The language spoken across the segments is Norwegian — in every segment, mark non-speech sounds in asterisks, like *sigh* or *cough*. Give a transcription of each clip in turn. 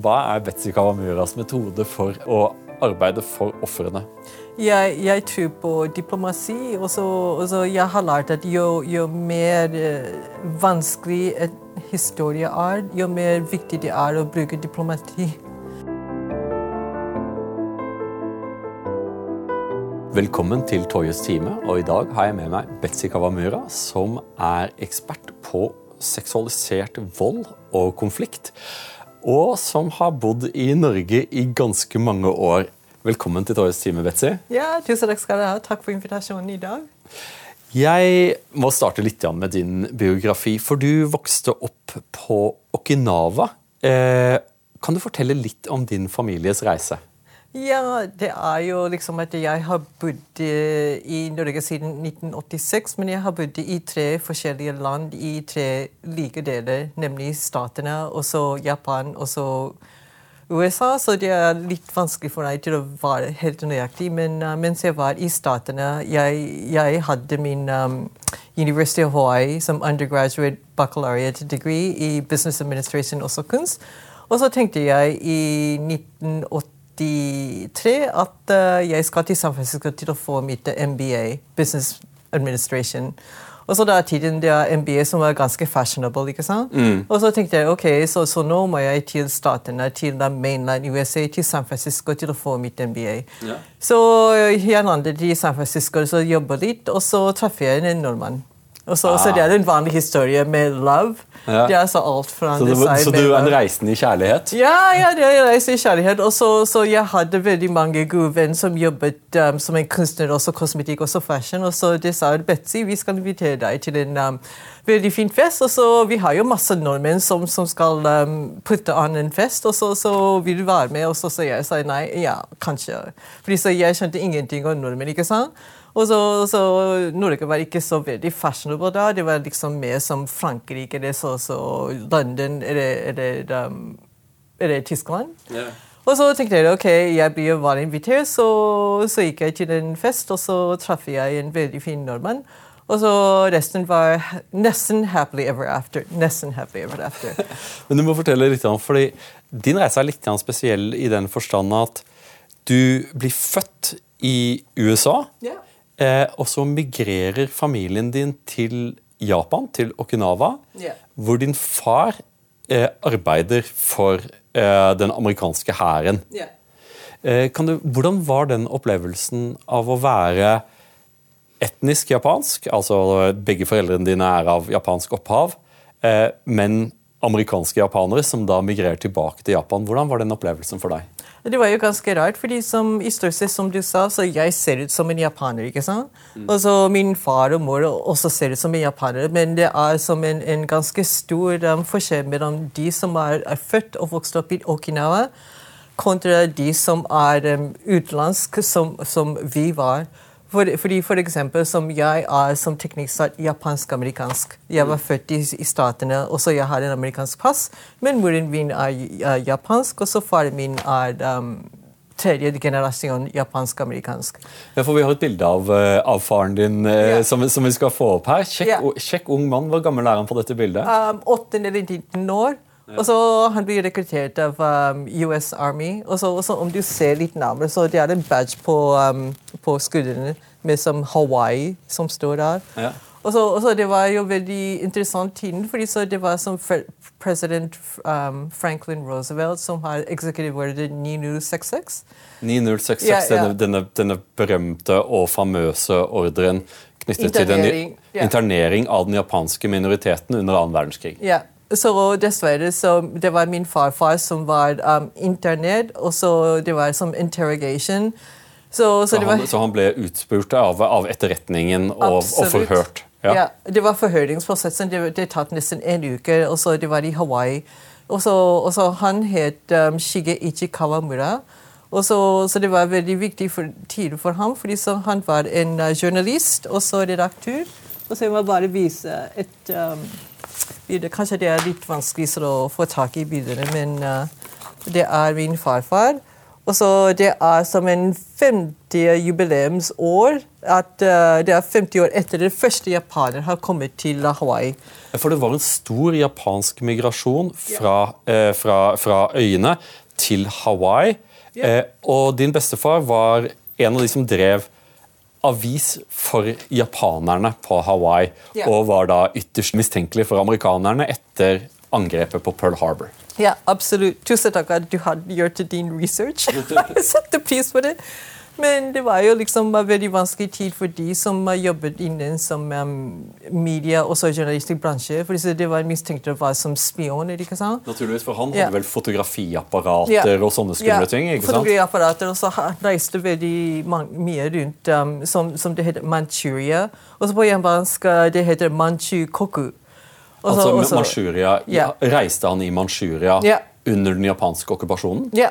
Hva er Betzy Kawamuras metode for å arbeide for ofrene? Jeg, jeg, tror på diplomati. og så Jeg har lært at jo, jo mer eh, vanskelig en historie er, jo mer viktig det er å bruke diplomati. Velkommen til Toyes time. og I dag har jeg med meg Betzy Kawamura, som er ekspert på seksualisert vold og konflikt og som har bodd i Norge i ganske mange år. Velkommen til Torjes time, Betzy. Ja, tusen takk skal du ha. Takk for invitasjonen i dag. Jeg må starte litt med din biografi, for du vokste opp på Okinawa. Eh, kan du fortelle litt om din families reise? Ja, det er jo liksom at jeg har bodd i Norge siden 1986. Men jeg har bodd i tre forskjellige land i tre like deler, nemlig Statene, og så Japan og så USA. Så det er litt vanskelig for meg til å være helt nøyaktig. Men uh, mens jeg var i Statene, jeg, jeg hadde min um, University of Hawaii som undergraduate baccalaureate degree i business administration også kunst. Og så tenkte jeg i 1980 1993 at uh, jeg skal til San Francisco til å få mitt MBA, Business Administration. Og så da tiden det er MBA som var ganske fashionable. ikke sant? Mm. Og så tenkte jeg ok, så, så, nå må jeg til statene, til mainland USA, til San Francisco til å få mitt MBA. Ja. Så jeg landet i San Francisco og jobbet litt, og så traff jeg en nordmann. Og så, ah. så, det er en vanlig historie med love. Ja. Det er så alt fra Så, det, så du er en reisende i kjærlighet? Ja, ja det er en reisende i kjærlighet. Og så, så jeg hadde veldig mange gode venner som jobbet um, som en kunstner, også kosmetikk og fashion. Og så de sa Betzy, vi skal invitere deg til en um, veldig fin fest. Og så Vi har jo masse nordmenn som, som skal um, putte an en fest, og så, så vil du være med. Og så sa jeg nei, ja, kanskje. Fordi så jeg skjønte ingenting om nordmenn. ikke sant? Og så, så, Norge var ikke så veldig fashionable da. Det var liksom mer som Frankrike eller så, så London eller, eller, um, eller Tyskland. Yeah. Og så tenkte jeg ok, jeg blir var invitert, så, så gikk jeg til en fest, og så traff jeg en veldig fin nordmann. Og så resten var nesten happily ever after. Nesten happily ever after. *laughs* Men du må fortelle litt om, fordi Din reise er litt spesiell i den forstand at du blir født i USA. Yeah. Eh, og så migrerer familien din til Japan, til Okinawa, yeah. hvor din far eh, arbeider for eh, den amerikanske hæren. Yeah. hvordan var den opplevelsen av å være etnisk japansk, altså begge foreldrene dine er av japansk opphav, eh, men amerikanske japanere som da migrerer tilbake til Japan. Hvordan var den opplevelsen for deg? Det var jo ganske rart, fordi som, i stort sett som du sa, så jeg ser ut som en japaner. ikke sant? Mm. Og så Min far og mor også ser ut som en japaner, men det er som en, en ganske stor um, forskjell mellom de som er, er, født og vokst opp i Okinawa, kontra de som er um, utenlandske, som, som vi var. For, fordi for eksempel, som Jeg er som teknikkstart japansk-amerikansk. Jeg var født i, i Statene, og så jeg har en amerikansk pass. Men moren min er er japansk, og så faren min er um, tredje generasjon japansk-amerikansk. Ja, for Vi har et bilde av, uh, av faren din yeah. som, som, vi skal få opp her. Kjekk, ja. ung mann. Hvor gammel er han på dette bildet? Um, 8 eller 19 år. Og så Han blir rekruttert av um, US Army. Og så Om du ser litt nærmere, så det er en badge på, um, på skuldrene med som Hawaii som står der. Ja. Og, så, og så Det var jo veldig interessant tiden, fordi så det var som president um, Franklin Roosevelt som har executive order 9066. 9066, ja, ja. Denne, denne, denne, berømte og famøse ordren knyttet til den internering av den japanske minoriteten under annen verdenskrig. Ja, så dessverre så det var min farfar som var um, internert, og så det var som interrogation. Så, så, så, han, så han, ble utspurt av, av etterretningen og, og forhørt? Ja. ja. Det var forhøringsprosessen. Det, det tatt nesten en uke, og så det var i Hawaii. Og så, Han het um, Shige Ichi Kawamura. Og så, så, det var veldig viktig for, tid for ham, fordi han var en uh, journalist og så redaktør. Og så jeg må bare vise et um, bilde. Kanskje det er litt vanskelig å få tak i bildene, men uh, det er min farfar. Og så Det er som en 50 jubileumsår at uh, det er 50 år etter det første japaner har kommet til Hawaii. For det var en stor japansk migrasjon fra, eh, fra, fra øyene til Hawaii. Eh, og din bestefar var en av de som drev avis for japanerne på Hawaii, Ja. og var da ytterst mistenkelig for amerikanerne etter angrepet på Pearl Harbor. Ja, absolutt. Tusen takk at du hadde gjort din research. *laughs* Jeg setter pris på det. Men det var jo liksom en veldig vanskelig tid for de som jobbet innen som um, media og så journalistisk bransje. For det var mistenkt å være som spioner. ikke sant? Naturligvis, for han Ja. hadde vel fotografiapparater og sånne skumle ting? ikke sant? Fotografiapparater, og så reiste veldig mye rundt um, som, som det heter Manchuria. Og så på japansk uh, det heter Manchukoku. Og så- Altså, også, Manchuria, Ja. Reiste han i Manchuria Ja. under den japanske okkupasjonen? Ja.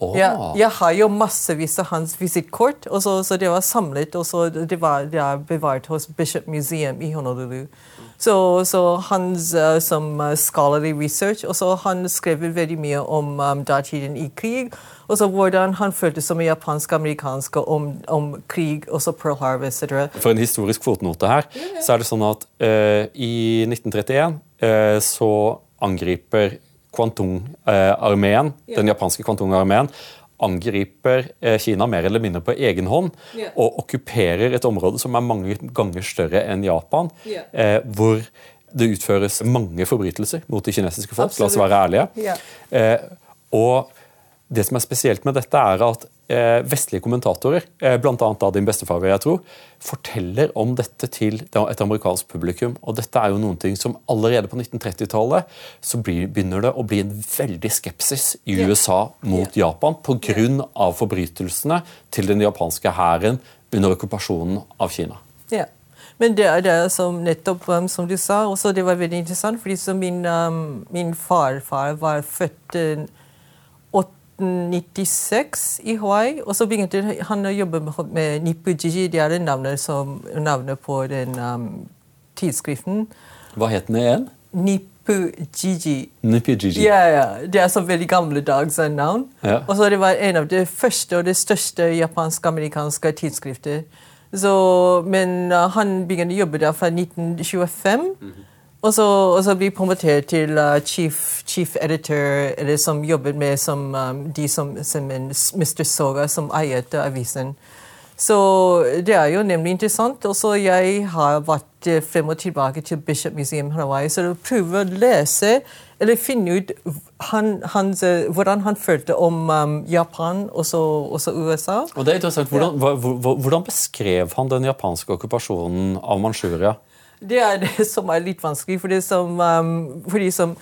Åh. Ja, jeg har jo massevis av hans visittkort, så, så det var samlet og så det var, det er bevart hos Bishop Museum i Honolulu. Så, så hans uh, som uh, scholarly research, og så han skrev veldig mye om um, datiden i krig, og så hvordan han følte som japansk-amerikansk om, om krig, og så Pearl Harbor etc. For en historisk fotnote her, så er det sånn at uh, i 1931 eh, så angriper Kwantung-armeen, den japanske Kwantung-armeen, angriper eh, Kina mer eller mindre på egen hånd Ja. og okkuperer et område som er mange ganger større enn Japan, Ja. eh, hvor det utføres mange forbrytelser mot det kinesiske folk. La oss være ærlige. Ja. Eh, og det som er spesielt med dette, er at vestlige kommentatorer, eh, bl.a. din bestefar, jeg tro, forteller om dette til et amerikansk publikum. Og dette er jo noen ting som allerede på 1930-tallet så begynner det å bli en veldig skepsis i USA mot Japan pga. forbrytelsene til den japanske hæren under okkupasjonen av Kina. Ja. Men det er det som nettopp um, som du sa, også det var veldig interessant, fordi som min, um, min farfar var født uh, 1896 i Hawaii, og så begynte han å jobbe med, Nipujiji. Det er navnet, som, navnet på den um, tidsskriften. Hva het den igjen? Nipujiji. Nipujiji. Ja, ja. Det er så veldig gamle dags navn. Ja. Og så det var en av de første og det største japansk-amerikanske tidsskrifter. Så, men uh, han begynte å jobbe der fra 1925. Og så, og så blir promotert til uh, chief, chief editor, eller som jobbet med som, um, de som, som en Mr. Soga, som eiet avisen. Så det er jo nemlig interessant. Og så jeg har vært eh, frem og tilbake til Bishop Museum Hawaii, så jeg prøver å lese eller finne ut han, hans, eh, hvordan han følte om um, Japan og så USA. Og det er interessant. Hvordan, hva- hvordan beskrev han den japanske okkupasjonen av Manchuria? Det er det *laughs* som er litt vanskelig, for det som, um, fordi som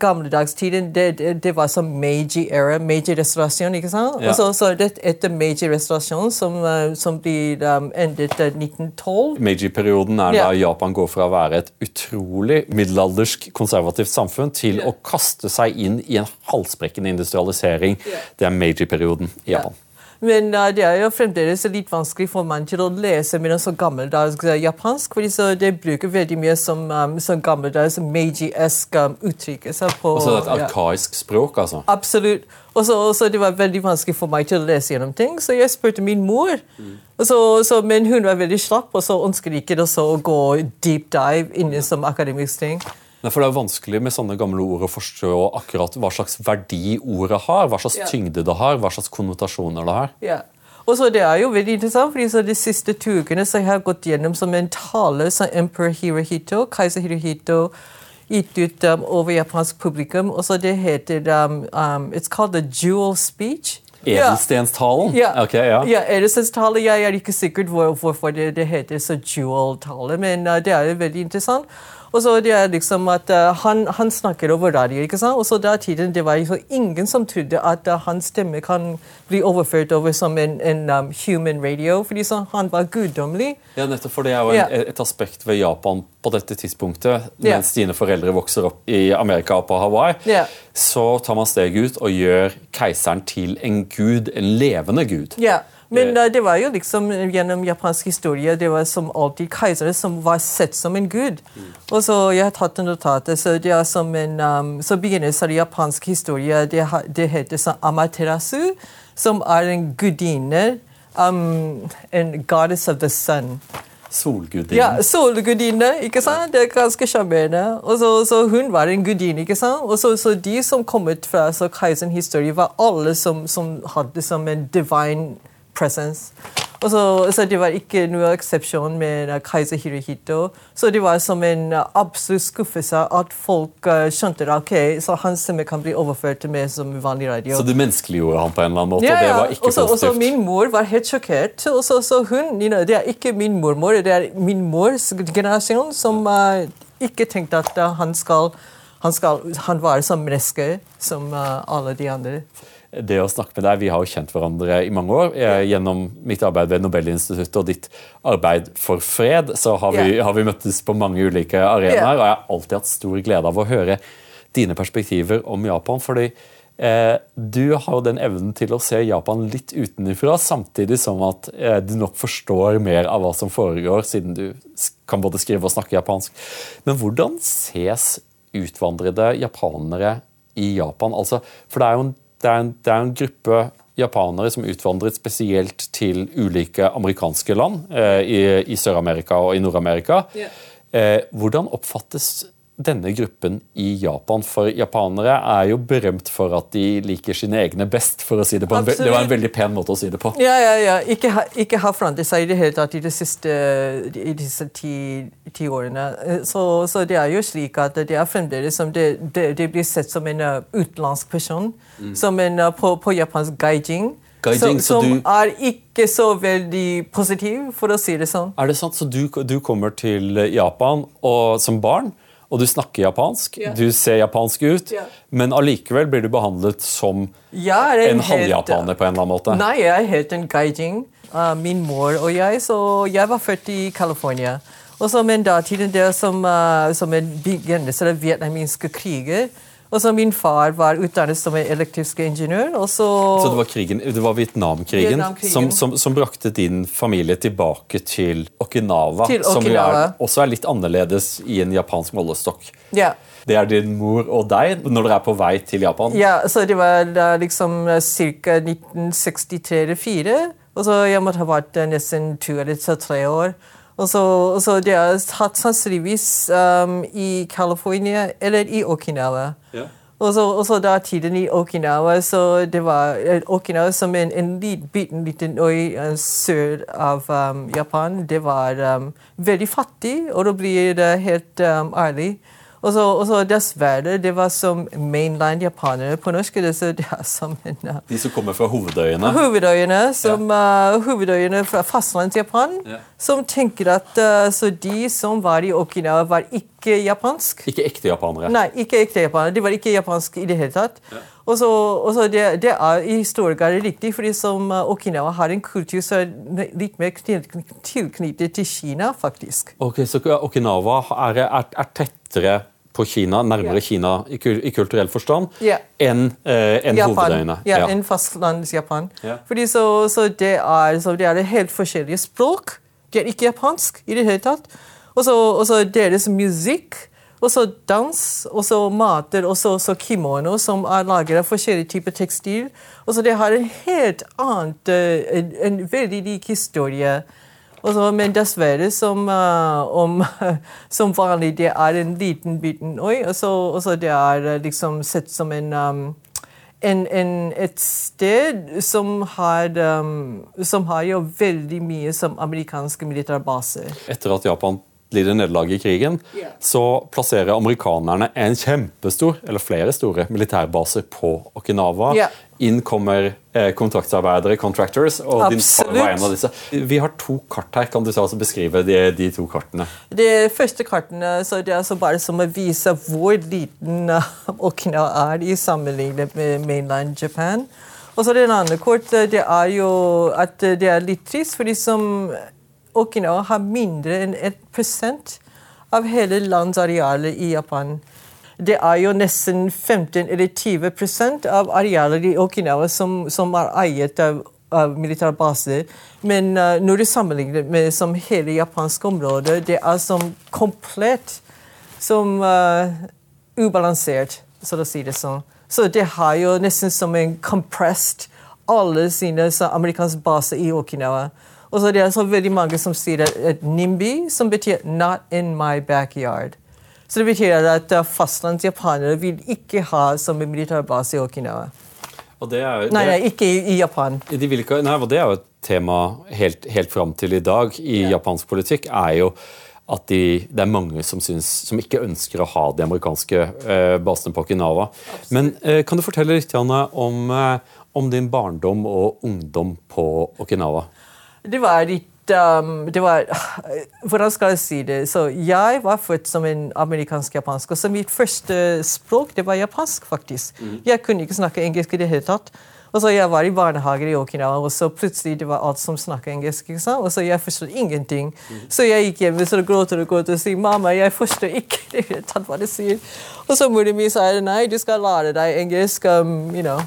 Gamledagstiden, det, det, det var som Meiji-era, Meiji-restaurasjon, ikke sant? Ja. Så, så det etter Meiji-restaurasjon, som, uh, som blir um, endet uh, 1912 Meiji-perioden er Ja. da Japan går fra å være et utrolig middelaldersk konservativt samfunn til Ja. å kaste seg inn i en halsbrekkende industrialisering. Det er Meiji-perioden i Japan. Men uh, det er jo fremdeles litt vanskelig for meg til å lese med en så gammeldags japansk, fordi så det bruker veldig mye som, um, som gammeldags Meiji-esk um, uttrykk. Altså på- et ja. språk, altså. Absolutt. Og så så det var veldig vanskelig for meg til å lese gjennom ting, så jeg spurte min mor. Og så, så, men hun var veldig slapp, og så ønsket ikke å gå deep dive inn som akademisk ting. Nei, for Det er jo vanskelig med sånne gamle ord å forstå akkurat hva slags verdi ordet har, hva slags Ja. tyngde det har, hva slags konnotasjoner det har. Ja. Og så Det er jo veldig interessant, fordi så de siste to ukene så har jeg gått gjennom som en tale som Emperor Hirohito, keiser Hirohito gitt ut um, over japansk publikum. og så Det heter um, um, It's called the jewel speech. Edelstenstalen? Ja, Okay, ja. ja edelstenstale. Jeg er ikke sikker hvor, hvorfor det, det heter så jewel-tale, men uh, det er veldig interessant. Og så det er liksom at uh, han, han snakker over radio, ikke sant? Og så da tiden det var jo ingen som trodde at uh, hans stemme kan bli overført over som en, en um, human radio, fordi så han var guddommelig. Ja, nettopp for Det er jo en, Ja. et aspekt ved Japan på dette tidspunktet. Mens dine foreldre vokser opp i Amerika og på Hawaii, Ja. så tar man steget ut og gjør keiseren til en gud, en levende gud. Ja, men uh, det var jo liksom gjennom japansk historie det var som alltid keisere som var sett som en gud. Og så Jeg har tatt notatet. Så det er som en, um, så begynnelsen av japansk historie det, det heter sånn Amaterasu, som er en gudinne um, en goddess of the sun. Solgudinne. Ja, solgudinne. ikke sant? Det er ganske sjarmerende. Så, så hun var en gudinne. ikke sant? Og så, så de som kom ut fra så Kaisers historie, var alle som, som hadde som en divine presence. Så, så Det var ikke noe eksepsjon med uh, keiser Hirohito. Så det var som en uh, absolutt skuffelse at folk uh, skjønte at okay, så hans stemme kan bli overført med som vanlig radio. Så du menneskeliggjorde han på en eller annen måte? Ja, og det var ikke Også, også så min mor var helt sjokkert. Og så, så hun, you know, Det er ikke min mormor, det er min mors generasjon som uh, ikke tenkte at han skal han, skal, han var som menneske som uh, alle de andre. Det å snakke med deg, Vi har jo kjent hverandre i mange år. Gjennom mitt arbeid ved Nobelinstituttet og ditt arbeid for fred så har vi, har vi møttes på mange ulike arenaer. Og jeg har alltid hatt stor glede av å høre dine perspektiver om Japan. fordi eh, du har jo den evnen til å se Japan litt utenfra, samtidig som at eh, du nok forstår mer av hva som foregår, siden du kan både skrive og snakke japansk. Men hvordan ses utvandrede japanere i Japan? Altså, for det er jo en, det er en, det er en gruppe japanere som utvandret spesielt til ulike amerikanske land eh, i, i Sør-Amerika og i Nord-Amerika. Yeah. Eh, hvordan oppfattes denne gruppen i Japan? For japanere er jo berømt for at de liker sine egne best, for å si det på en, ve- Det var en veldig pen måte å si det på. Ja, ja, ja. Ikke, ha, ikke har forandret seg i det hele tatt i, det siste, i disse ti, ti årene. Så, så det er jo slik at det er fremdeles som det, det, det blir sett som en uh, utenlandsk person. Som en uh, på, på japansk gaijin. Guiding, som, som du- er ikke så veldig positiv, for å si det sånn. Er det sant? Så du, du kommer til Japan og, som barn, og du snakker japansk, Ja. du ser japansk ut, Ja. men allikevel blir du behandlet som ja, en halvjapaner på en eller annen måte? Nei, jeg er helt en gaijin. Uh, min mor og jeg, så jeg var født i California. Og så men datiden der som, uh, som en begynnelse av vietnamesiske kriger. Og så min far var utdannet som en elektrisk ingeniør. og så... Så det var, krigen, det var Vietnamkrigen, Vietnamkrigen. Som, som, som brakte din familie tilbake til Okinawa, Til som jo er, også er litt annerledes i en japansk målestokk. Ja. Det er din mor og deg når dere er på vei til Japan? ja, så det var da liksom ca. 1963-1964. Og så jeg måtte ha vært nesten to eller tre år. Og så, og så det har tatt sannsynligvis um, i California eller i Okinawa. Ja. Og så, og så da tiden i Okinawa, så det var eh, Okinawa som en, en liten, liten øy eh, sør av um, Japan. Det var um, veldig fattig, og da blir det helt um, ærlig. Og så, og så dessverre, det var som mainland japanere. På norsk det, så det er som en uh, De som kommer fra hovedøyene? hovedøyene, som, uh, hovedøyene fra fastlands-Japan, Ja. som tenker at uh, så de som var i Okinawa, var ikke japansk. Ikke ekte japanere? Nei, ikke ekte japanere. De var ikke japansk i det hele tatt. Og så, og så det, det er i stor grad riktig, fordi som uh, Okinawa har en kultur som er litt mer tilknyttet til Kina, faktisk. Ok, Så Okinawa er, er, er tettere på Kina, nærmere yeah. Kina i, i kulturell forstand, yeah. enn eh, en hovedøyene? Ja, enn fastlands-Japan. Yeah. Fordi så, så, det er, så det er helt forskjellige språk. Det er ikke japansk i det hele tatt. Og så deres musikk, og så dans, og så mater, og så, kimono, som er laget av forskjellige typer tekstil. Og så det har en helt annet, eh, en, en veldig lik historie. Så, men dessverre, som, uh, om, *laughs* som vanlig, det er en liten, biten øy. Og så, det er eh, liksom sett som en um, en, en, et sted som har, um, som har jo veldig mye som amerikanske militærbaser. Etter at Japan lider nederlag i krigen, så plasserer amerikanerne en kjempestor, eller flere store, militærbaser på Okinawa. Ja. Inn kommer eh, kontraktsarbeidere, contractors, og din far var en av disse. Vi har to kart her. Kan du ta beskrive de, de to kartene? De første kartene så det er altså bare som å vise hvor liten Okinawa er i sammenlignet med mainland Japan. Og så det andre kortet det er jo at det er litt trist, for de som Okinawa har mindre enn 1% av hele lands arealer i Japan. Det er jo nesten 15 eller 20 av arealet i Okinawa som, som er eiet av, av militærbaser. Men uh, når du sammenligner med som hele japanske området, det er som komplett som uh, ubalansert, så å si det sånn. Så det har jo nesten som en compressed alle sine amerikanske baser i Okinawa. Og så det er så veldig mange som sier at NIMBY, som betyr 'not in my backyard'. Så det betyr at fastlandsjapanere vil ikke ha som militærbase i Okinawa. Det er, det, nei, nei, ikke i, i Japan. De ikke, nei, det er jo et tema helt, helt fram til i dag i ja. japansk politikk. er jo at de, det er mange som, synes, som, ikke ønsker å ha de amerikanske eh, basene på Okinawa. Absolutt. Men eh, kan du fortelle litt Janne, om, eh, om, din barndom og ungdom på Okinawa? Det var litt um, det var, Hvordan skal jeg si det? Så jeg var født som en amerikansk-japansk. Og så mitt første språk det var japansk, faktisk. Mm. Jeg kunne ikke snakke engelsk i det hele tatt. Og så Jeg var i barnehager i Okinawa, og så plutselig det var alt som snakket engelsk. ikke sant? Og så Jeg forstod ingenting. Mm. Så jeg gikk hjem og gråter og gråter og sier mamma, jeg forstår ikke *laughs* det hele tatt hva du sier. Og så moren min sa nei, du skal lære deg engelsk um, you know,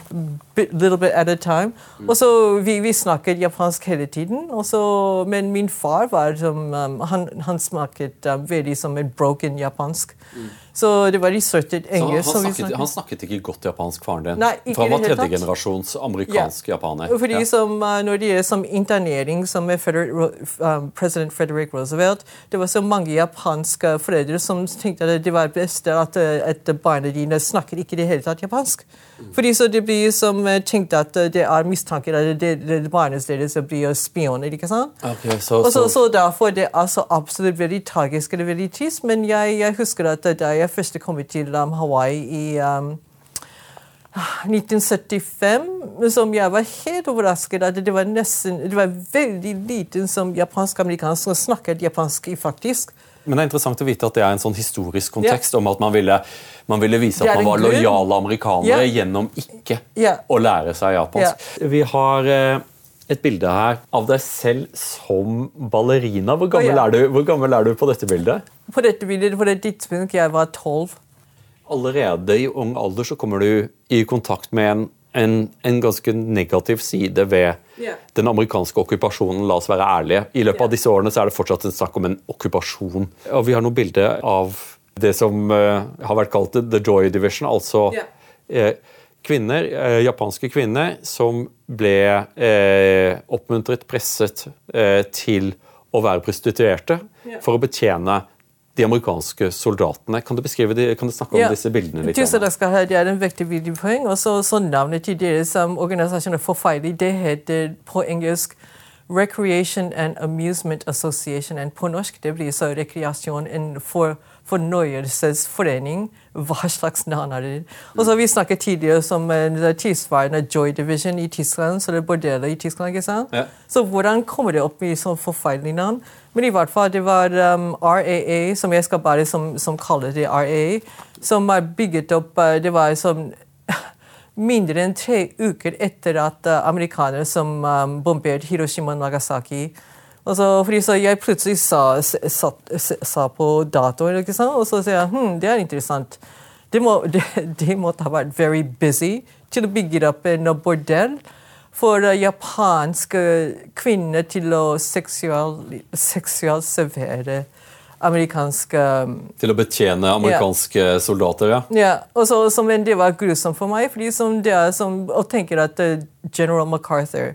bit, little bit at a time. Mm. Og så vi, vi, snakket japansk hele tiden. Så, men min far var som, um, han, han, snakket um, veldig som en broken japansk. Mm. Så det var researchet engelsk. Så han snakket, snakket. han snakket, ikke godt japansk, faren din? Nei, ikke For han var tredjegenerasjons amerikansk ja. japaner? Fordi ja. som, uh, Når det gjelder som internering som med um, president Frederick Roosevelt, det var så mange japanske foreldre som tenkte at det var best at, uh, at barna dine snakker ikke i det hele tatt japansk. Fordi så det blir som tenkt at det er mistanker at det, det, barna deres blir spioner. ikke sant? Okay, så, Og så, så derfor det er så absolutt veldig tragisk eller veldig trist. Men jeg, jeg husker at da jeg først kom til um, Hawaii i um, 1975, som jeg var helt overrasket at det var nesten, det var veldig liten som japansk-amerikansk som snakket japansk faktisk. Men det er interessant å vite at det er en sånn historisk kontekst ja. om at man ville, man ville vise at man var lojale amerikanere ja. gjennom ikke ja. å lære seg japansk. Vi har eh, et bilde her av deg selv som ballerina. Hvor gammel, oh, er, du, hvor gammel er, du, på dette bildet? På dette bildet, på det tidspunktet jeg var tolv. Allerede i ung alder så kommer du i kontakt med en, en, en ganske negativ side ved yeah. den amerikanske okkupasjonen. La oss være ærlige. I løpet yeah. av disse årene så er det fortsatt en snakk om en okkupasjon. Og Vi har noen bilder av det som uh, har vært kalt The Joy Division. altså yeah. uh, kvinner, eh, japanske kvinner som ble eh, oppmuntret, presset eh, til å være prostituerte for å betjene de amerikanske soldatene. Kan du, de, kan du snakke om ja. disse bildene litt? Tusen takk skal Det er en viktig videopoeng. Og så navnet til det som organisasjonen er forferdelig. Det heter på engelsk Recreation and Amusement Association. And på norsk det blir så rekreasjon for fornøyelsesforening. Hva slags navn er det? Og så Vi snakket tidligere som en tilsvarende Joy Division i Tyskland. så det er bordeller i Tyskland, ikke sant? Ja. Så hvordan kommer det opp i så forferdelige navn? Men i hvert fall, det var um, RAA, som jeg skal bare som, som kaller det RAA, som er bygget opp uh, Det var som mindre enn tre uker etter at uh, amerikanere som um, bomberte Hiroshima og Nagasaki Altså, fordi så Jeg plutselig sa, sa, sa på datoen, og så sier jeg hm, det er interessant. De, må, de, de måtte ha vært very busy til å bygge opp en bordell for uh, japanske kvinner til å seksuelt servere amerikanske um, Til å betjene amerikanske yeah. soldater, ja? Ja, og så, som, Det var grusomt for meg, fordi som det er som, og tenker at uh, general MacArthur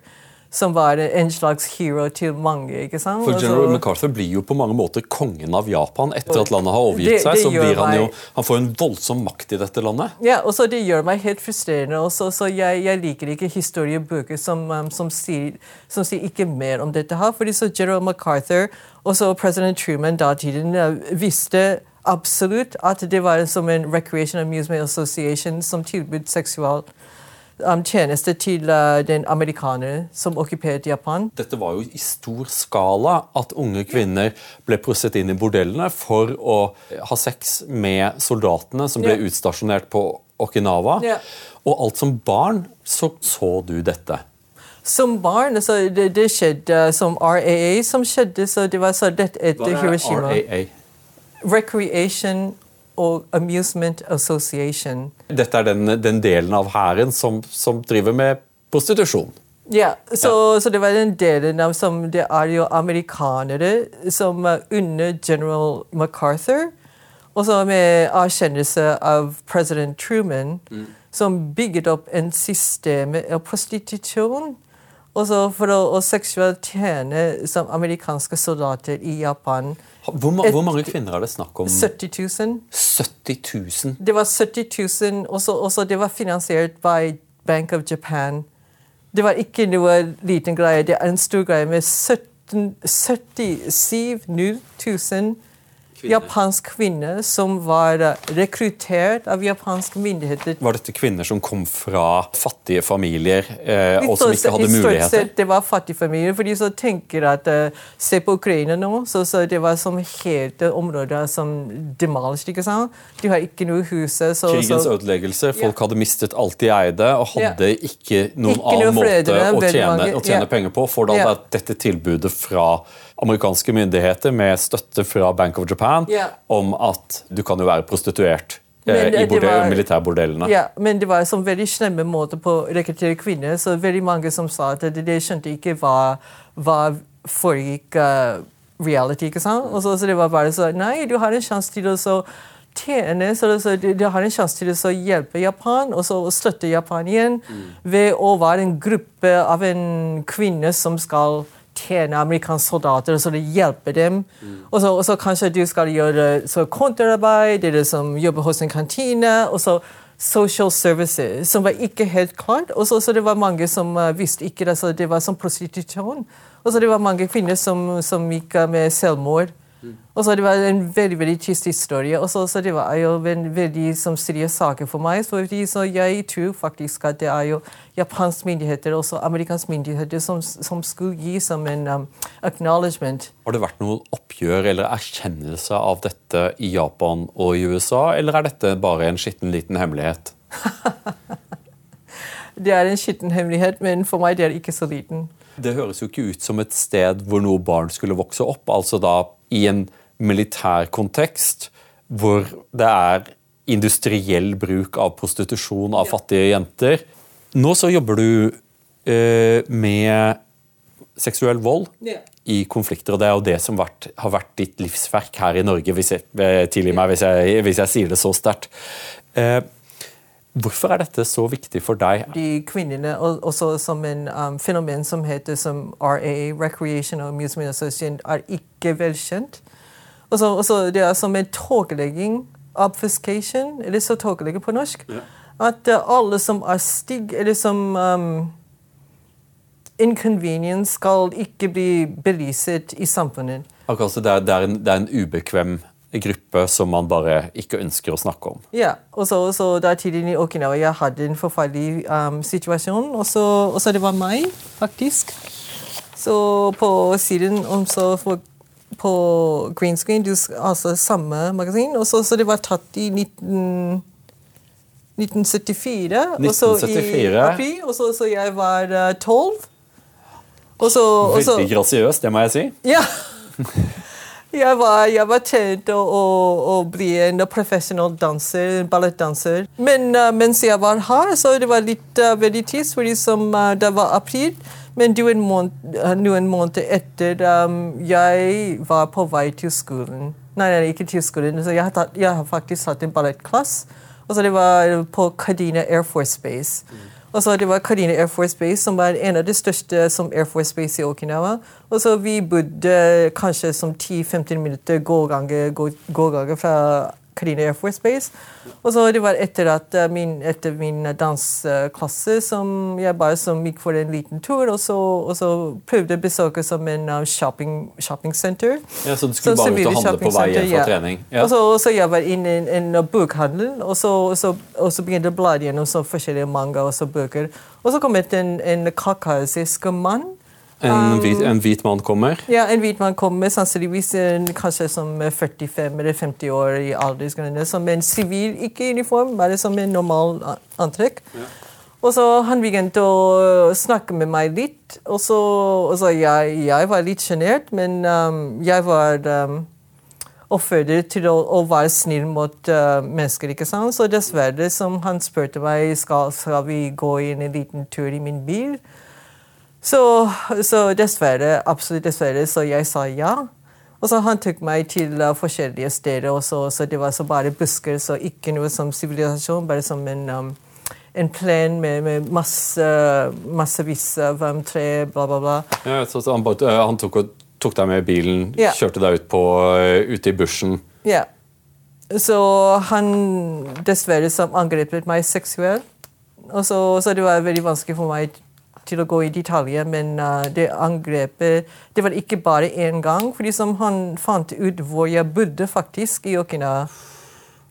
som var en slags hero til mange. ikke sant? For General MacArthur blir jo på mange måter kongen av Japan etter at landet har overgitt det, seg. så blir Han jo, han får en voldsom makt i dette landet. Ja, og så Det gjør meg helt frustrerende. Også, så jeg, jeg, liker ikke historiebøker som, um, som, sier, som, sier, ikke mer om dette. her, fordi så General MacArthur og så president Truman datiden uh, visste absolutt at det var som en Recreation Amusement Association som tilbød seksual tjeneste til uh, den amerikanere som okkuperte Japan. Dette var jo i stor skala at unge kvinner ble prosset inn i bordellene for å ha sex med soldatene som ble utstasjonert på Okinawa. Og alt som barn så så du dette. Som barn altså, det, det, skjedde som RAA som skjedde. så det var så dette etter Hiroshima. Hva er RAA? Recreation og Amusement Association. Dette er den, den delen av hæren som, som, driver med prostitusjon? Ja, så, ja. så, det var den delen av som Det er jo amerikanere som under general MacArthur, og så med erkjennelse av president Truman, mm. som bygget opp en system av prostitusjon. Også for å, å seksuelt tjene som amerikanske soldater i Japan. Hvor, ma hvor, mange kvinner er det snakk om? 70 000. 70 000? Det var 70 000, også, også det var finansiert by Bank of Japan. Det var ikke noe liten greie. Det er en stor greie med 17, 77 000 kvinne. japansk kvinne som var eh, rekruttert av japanske myndigheter. Var dette kvinner som kom fra fattige familier, eh, og som ikke hadde muligheter? Sett, det var fattige familier, for de som tenker at uh, Se på Ukraina nå. så, så Det var som helt områder som demolished. ikke sant? De har ikke noe hus. Krigens ødeleggelse. Folk ja. hadde mistet alt de eide, og hadde ja. ikke noen ikke annen måte å tjene, å tjene ja. penger på. For da dette tilbudet fra amerikanske myndigheter med støtte fra Bank of Japan yeah. om at du kan jo være prostituert. Eh, I bordell, militærbordellene. Ja, men det var en sånn veldig slemme måte på å rekruttere kvinner. Så veldig mange som sa at de, de skjønte ikke hva, hva foregikk uh, reality. ikke sant? Og så, så, det var bare sånn Nei, du har en sjanse til å tjene så, så du, du, har en sjanse til å hjelpe Japan og så støtte Japan igjen mm. ved å være en gruppe av en kvinne som skal tjene amerikanske soldater så hjelper dem. Mm. Og, så, og, så, kanskje du skal gjøre kontrarbeid, eller som jobber hos en kantine. og så Social services, som var ikke helt klart. Og så, så det var mange som uh, visste ikke det. Så det var som prostitusjon. Og så det var mange kvinner som, som gikk med selvmord. Og så Det var en veldig veldig trist historie. og så, så Det var jo en veldig som seriøs sak for meg. Fordi, så Jeg tror faktisk at det er jo japanske myndigheter og amerikanske myndigheter som, som, skulle gi som en um, acknowledgement. Har det vært noe oppgjør eller erkjennelse av dette i Japan og i USA, eller er dette bare en skitten liten hemmelighet? *laughs* det er en skitten hemmelighet, men for meg det er ikke så liten. Det høres jo ikke ut som et sted hvor noe barn skulle vokse opp. altså da i en militær kontekst hvor det er industriell bruk av prostitusjon av fattige jenter. Nå så jobber du eh, med seksuell vold i konflikter, og det er jo det som vært, har vært ditt livsverk her i Norge, hvis jeg, eh, tilgi meg hvis jeg, hvis jeg sier det så sterkt. Eh, Hvorfor er dette så viktig for deg? De kvinnene, også som en um, fenomen som heter som RA, Recreation and Amusement Association, er ikke velkjent. Også, også det er som en tåkelegging, obfuscation, eller så tåkelegging på norsk. Ja. At uh, alle som er stygge, eller som um, inconvenience, skal ikke bli belyst i samfunnet. Akkurat, så det er, det er, en, det er en ubekvem gruppe som man bare ikke ønsker å snakke om. Ja, og så, så da tiden i Okinawa jeg hadde en forferdelig um, situasjon, og så, det var meg, faktisk. Så på siden om så for, på green screen, altså samme magasin, og så, så det var tatt i 19... 1974, 1974. og så i april, og så, så jeg var uh, 12. Og Veldig grasiøst, det må jeg si. Ja. *laughs* Jeg var, jeg var tjent å, å, bli en professional danser, ballettdanser. Men uh, mens jeg var her, så det var litt uh, veldig tids, fordi som, uh, det var april. Men noen måneder, noen måneder etter um, jeg var på vei til skolen. Nei, nei ikke til skolen. Så jeg, har jeg har faktisk hatt en ballettklasse. Og så det var på Kadina Air Force Base. Og så Det var Karina Air Force Base, som var en av de største som Air Force Base i Okinawa. Og så Vi bodde kanskje som 10-15 minutter gåganger gå, gå fra Karina Air Force Base. Og så det var etter, at eh, min, etter min danseklasse som jeg bare som gikk for en liten tur, og så, og så prøvde å besøke som en uh, shopping, shopping center. Ja, Så du skulle så, bare ut og handle på vei hjem fra ja. trening? Ja. Og, så, og så jeg var inne i en, en bokhandel, og så, og så, og så begynte jeg å bla gjennom forskjellige manga og så bøker. Og så kom det en, en kaukasisk mann en um, hvit, en hvit, mann kommer? Ja, en hvit mann kommer, sannsynligvis kanskje som 45 eller 50 år i aldersgrense. Som en sivil, ikke uniform, bare som en normal antrekk. Ja. Og så Han begynte å snakke med meg litt. Og så, og så jeg, jeg, var litt sjenert, men um, jeg var um, oppfordret til å, å, være snill mot uh, mennesker. ikke sant? Så dessverre, som han spurte meg skal, skal vi gå inn en liten tur i min bil, så, så, dessverre, absolutt dessverre, så jeg sa ja. Og så Han tok meg til uh, forskjellige steder, Også, så, det var så bare busker, så ikke noe som sivilisasjon, bare som en, um, en plen med, med masse, massevis av um, tre, bla, bla, bla. Ja, så, så han, bare, han tok, tok, deg med i bilen, ja. kjørte deg ut på, ute i bushen? Ja. Så han dessverre som angrepet meg seksuelt. Og så, så det var veldig vanskelig for meg til å gå i detaljer, men uh, det angrepet Det var ikke bare én gang, fordi som han fant ut hvor jeg bodde faktisk i Okina.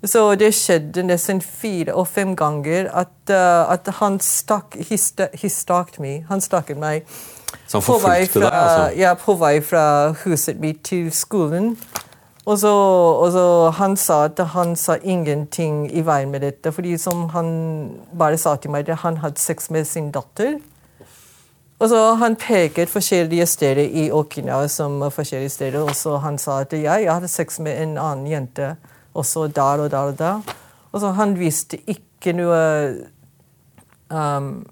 Så det skjedde nesten fire og fem ganger at, uh, at han stakk He stalked me. Han stakket meg. Så han forfulgte deg? Altså. Ja, på vei fra huset mitt til skolen. Og så, og så, Han sa at han sa ingenting i veien med dette, fordi som han bare sa til meg at han hadde sex med sin datter. Og så Han peket forskjellige steder i Okinawa som forskjellige steder, og så han sa at ja, jeg hadde sex med en annen jente også der og der og der. Og så Han visste ikke noe um,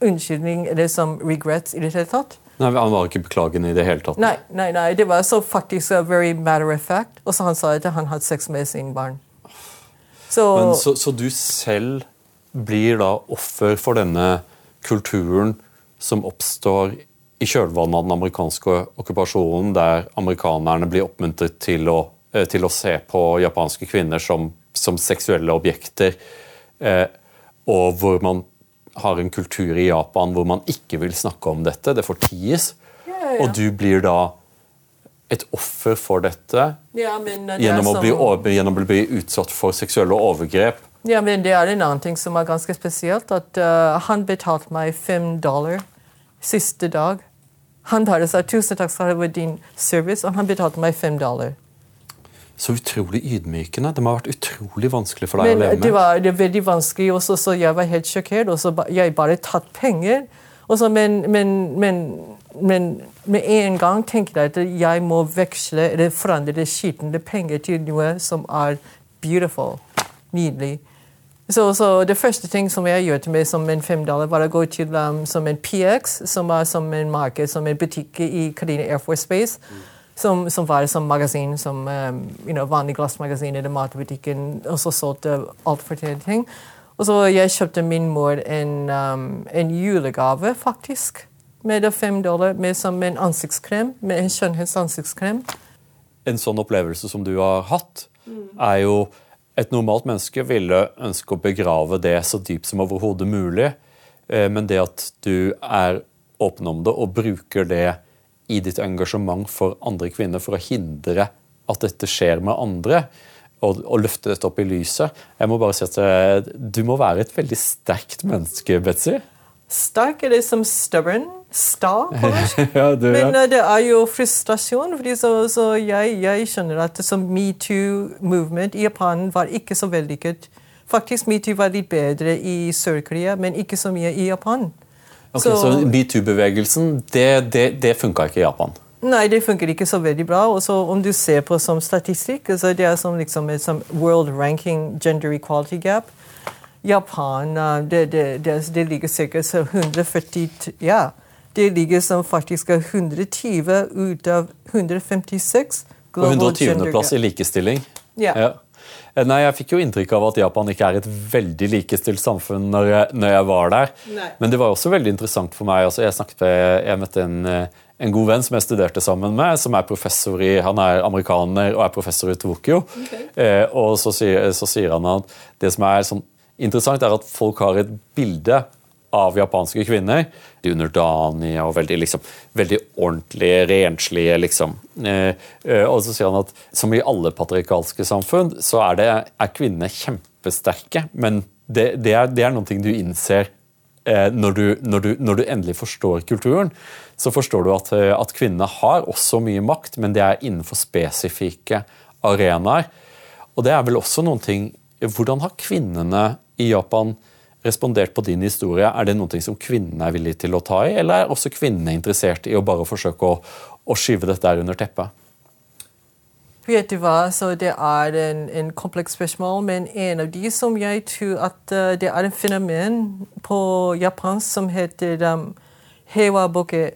unnskyldning eller som regrets i det hele tatt. Nei, Han var ikke beklagende i det hele tatt? Nei, nei, nei det var så faktisk a very matter of fact. Og så han sa at han hadde sex med sin barn. Så, Men, så, så du selv blir da offer for denne kulturen som oppstår i kjølvannet av den amerikanske okkupasjonen, der amerikanerne blir oppmuntret til å, eh, til å se på japanske kvinner som, som seksuelle objekter, eh, og hvor man har en kultur i Japan hvor man ikke vil snakke om dette. Det forties. Ja, ja. Og du blir da et offer for dette ja, det gjennom, å bli, gjennom, å bli, utsatt for seksuelle overgrep. Ja, men Det er en annen ting som er ganske spesielt. at uh, Han betalte meg fem dollar siste dag. Han bare sa 'tusen takk skal du ha for din service', og han betalte meg fem dollar. Så utrolig ydmykende. Det må ha vært utrolig vanskelig for deg Men, å leve med. Det var, det veldig vanskelig, og så, så jeg var helt sjokkert. Og så ba, jeg bare tatt penger. Også, men, men, men, men, med en gang tenkte jeg at jeg må veksle eller forandre skitne penger til noe som er beautiful. Nydelig. Så, så, det første ting som jeg gjorde meg som en fem dollar, var å gå til um, som en PX, som var som en marked, som en butikk i Karina Air Force Space. Mm. Som, som, var som magasin, som um, you know, vanlig glassmagasin eller matbutikken. Og så solgte alt forskjellige ting. Og så jeg kjøpte min mor en, um, en julegave, faktisk. Med fem dollar, med som en ansiktskrem. Med en skjønnhetsansiktskrem. En sånn opplevelse som du har hatt, mm. er jo et normalt menneske ville ønske å begrave det så dypt som overhodet mulig, eh, men det at du er åpen om det og bruker det i ditt engasjement for andre kvinner for å hindre at dette skjer med andre, og, og løfte dette opp i lyset Jeg må bare si at eh, Du må være et veldig sterkt menneske, Betzy. Sterk er det som stubborn sta på *laughs* ja, det, Men uh, det er jo frustrasjon. fordi så, så jeg, jeg, skjønner at metoo-movement i Japan var ikke så vellykket. Faktisk metoo var litt bedre i Sør-Korea, men ikke så mye i Japan. Ok, Så, så metoo-bevegelsen, det, det, det funka ikke i Japan? Nei, det funker ikke så veldig bra. Også Om du ser på som statistikk, altså det er som, liksom, som world ranking gender equality gap. Japan det, det, det, ligger ca. 140 ja, det ligger som faktisk er 120 ut av 156. På 120.-plass i likestilling? Ja. ja. Eh, nei, Jeg fikk jo inntrykk av at Japan ikke er et veldig likestilt samfunn når jeg, når jeg var der. Nei. Men det var også veldig interessant for meg. Altså, jeg, snakket, jeg møtte en, eh, en, god venn som jeg studerte sammen med, som er professor i, han er amerikaner og er professor i Tokyo. Okay. Eh, og så så sier, han at det som er sånn interessant, er at folk har et bilde av japanske kvinner. De underdanige og veldig, liksom, veldig ordentlige, renslige, liksom. Eh, eh, og så sier han at som i alle patriarkalske samfunn, så er, det, er kvinnene kjempesterke. Men det, det, er, det er noe du innser eh, når, du, når, du, når, du, endelig forstår kulturen. Så forstår du at, eh, at kvinnene har også mye makt, men det er innenfor spesifikke arenaer. Og det er vel også noen ting Hvordan har kvinnene i Japan respondert på din historie, er det noe som kvinnene er villige til å ta i, eller er også kvinnene interessert i å bare forsøke å, å skyve dette der under teppet? Vet du hva, så Det er en, en kompleks spørsmål, men en av de som jeg tror at uh, det er en fenomen på japansk som heter um, hewaboke.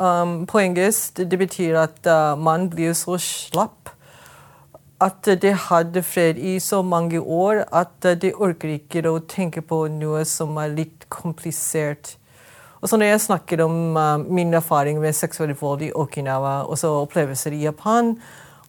Um, på engelsk det betyr at uh, man blir så slapp at de hadde fred i så mange år at de orker ikke å tenke på noe som er litt komplisert. Og så Når jeg snakker om uh, min erfaring med seksuell vold i Okinawa og så opplevelser i Japan,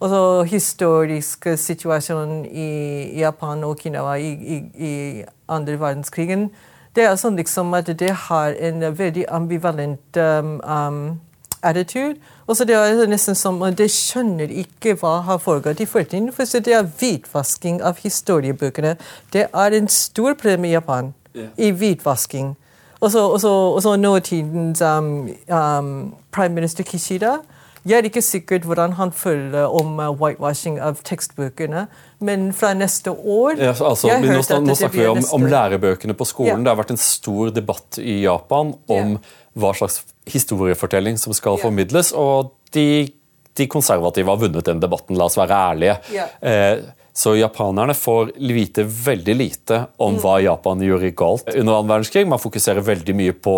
og så historisk situasjon i Japan og Okinawa i, i, i andre verdenskrigen, det er sånn liksom at det har en veldig ambivalent um, um, attitude. Og så det er nesten som De skjønner ikke hva har foregått i fortiden. For det er hvitvasking av historiebøkene. Det er en stor problem i Japan yeah. i hvitvasking. Og så nåtidens um, um, prime minister Kishida jeg er ikke sikkert hvordan han føler om uh, whitewashing av tekstbøkene, men fra neste år ja, altså, nå, nå, snakker vi om, om, lærebøkene på skolen. Ja. Det har vært en stor debatt i Japan om ja. Hva slags historiefortelling som skal formidles, og de, de, konservative har vunnet den debatten, la oss være ærlige. Eh, så japanerne får vite veldig lite om mm. hva Japan gjorde galt under annen verdenskrig. Man fokuserer veldig mye på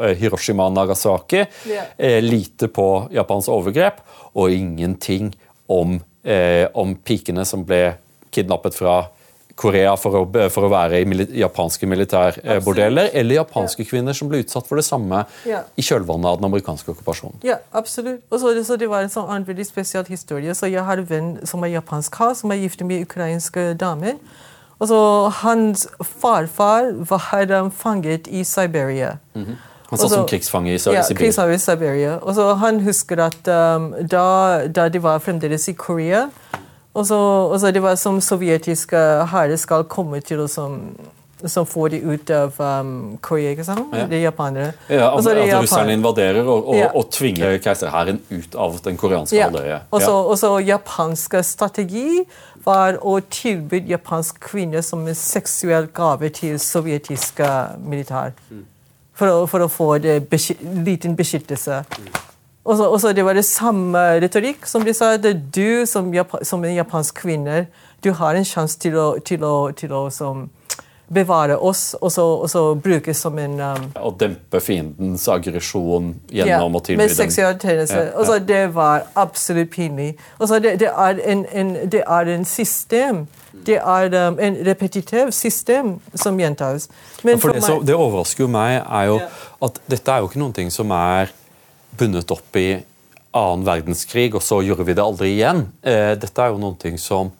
Eh, Hiroshima og Nagasaki. Yeah. lite på Japans overgrep, og ingenting om, eh, om pikene som ble kidnappet fra Korea for å, for å være i mili japanske militærbordeller, eller japanske ja. kvinner som ble utsatt for det samme ja. i kjølvannet av den amerikanske okkupasjonen. Ja, absolutt. Og så, så Det var en sånn veldig spesiell historie. Så Jeg har en venn som er japansk, som er gift med ukrainske damer. Og så Hans farfar var um, fanget i Siberia. Mm -hmm. Han satt som krigsfange i Siberia. Ja, krigsfange i Siberia. Og så Han husker at um, da, da, de var fremdeles i Korea og så, og så Det var som sovjetiske hærer skal komme til å som, får de ut av um, Korea, ikke sant? Ja. De japanere. Ja, at, at russerne invaderer og, og, ja. og tvinger keiserhæren ut av den koreanske ja. halvøya. Og så japansk strategi var å tilby japanske kvinner som en seksuell gave til sovjetiske militær. Mm for for å få besky, liten beskyttelse. Og så, og så Det var det samme retorikk som de sa. Det er Du som, som en japansk kvinne du har en sjanse til å, til å, til å som, bevare oss og så, og så brukes som en um, Å dempe fiendens aggresjon gjennom ja, å tilby dem Med seksualitetstjeneste. Ja, ja. Og så Det var absolutt pinlig. Og så det, det, er en, en, det er en system det er um, en repetitiv system som gjentas. Men for, for det, meg, så, det overrasker jo meg er jo at dette er jo ikke noen ting som er bundet opp i annen verdenskrig, og så gjorde vi det aldri igjen. Eh, dette er jo noen ting som,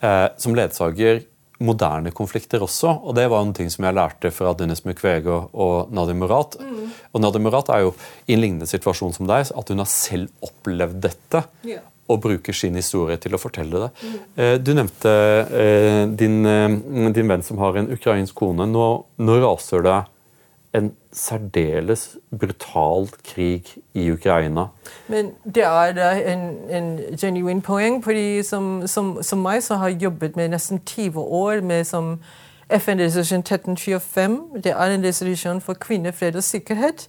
eh, som ledsager moderne konflikter også. Og det var en ting som jeg lærte fra Dennis Mukwege og Nadia Murat. Mm. Og Nadia Murat er jo i en lignende situasjon som deg, at hun har selv opplevd dette. Yeah og bruker sin historie til å fortelle det. Mm. Du nevnte eh, din, eh, din, venn som har en ukrainsk kone. Nå, nå raser det en særdeles brutal krig i Ukraina. Men det er en, en genuin poeng. fordi som, som, som, meg så har jobbet med nesten 20 år med som FN-resolusjon 1345. Det er en resolusjon for kvinner, fred og sikkerhet.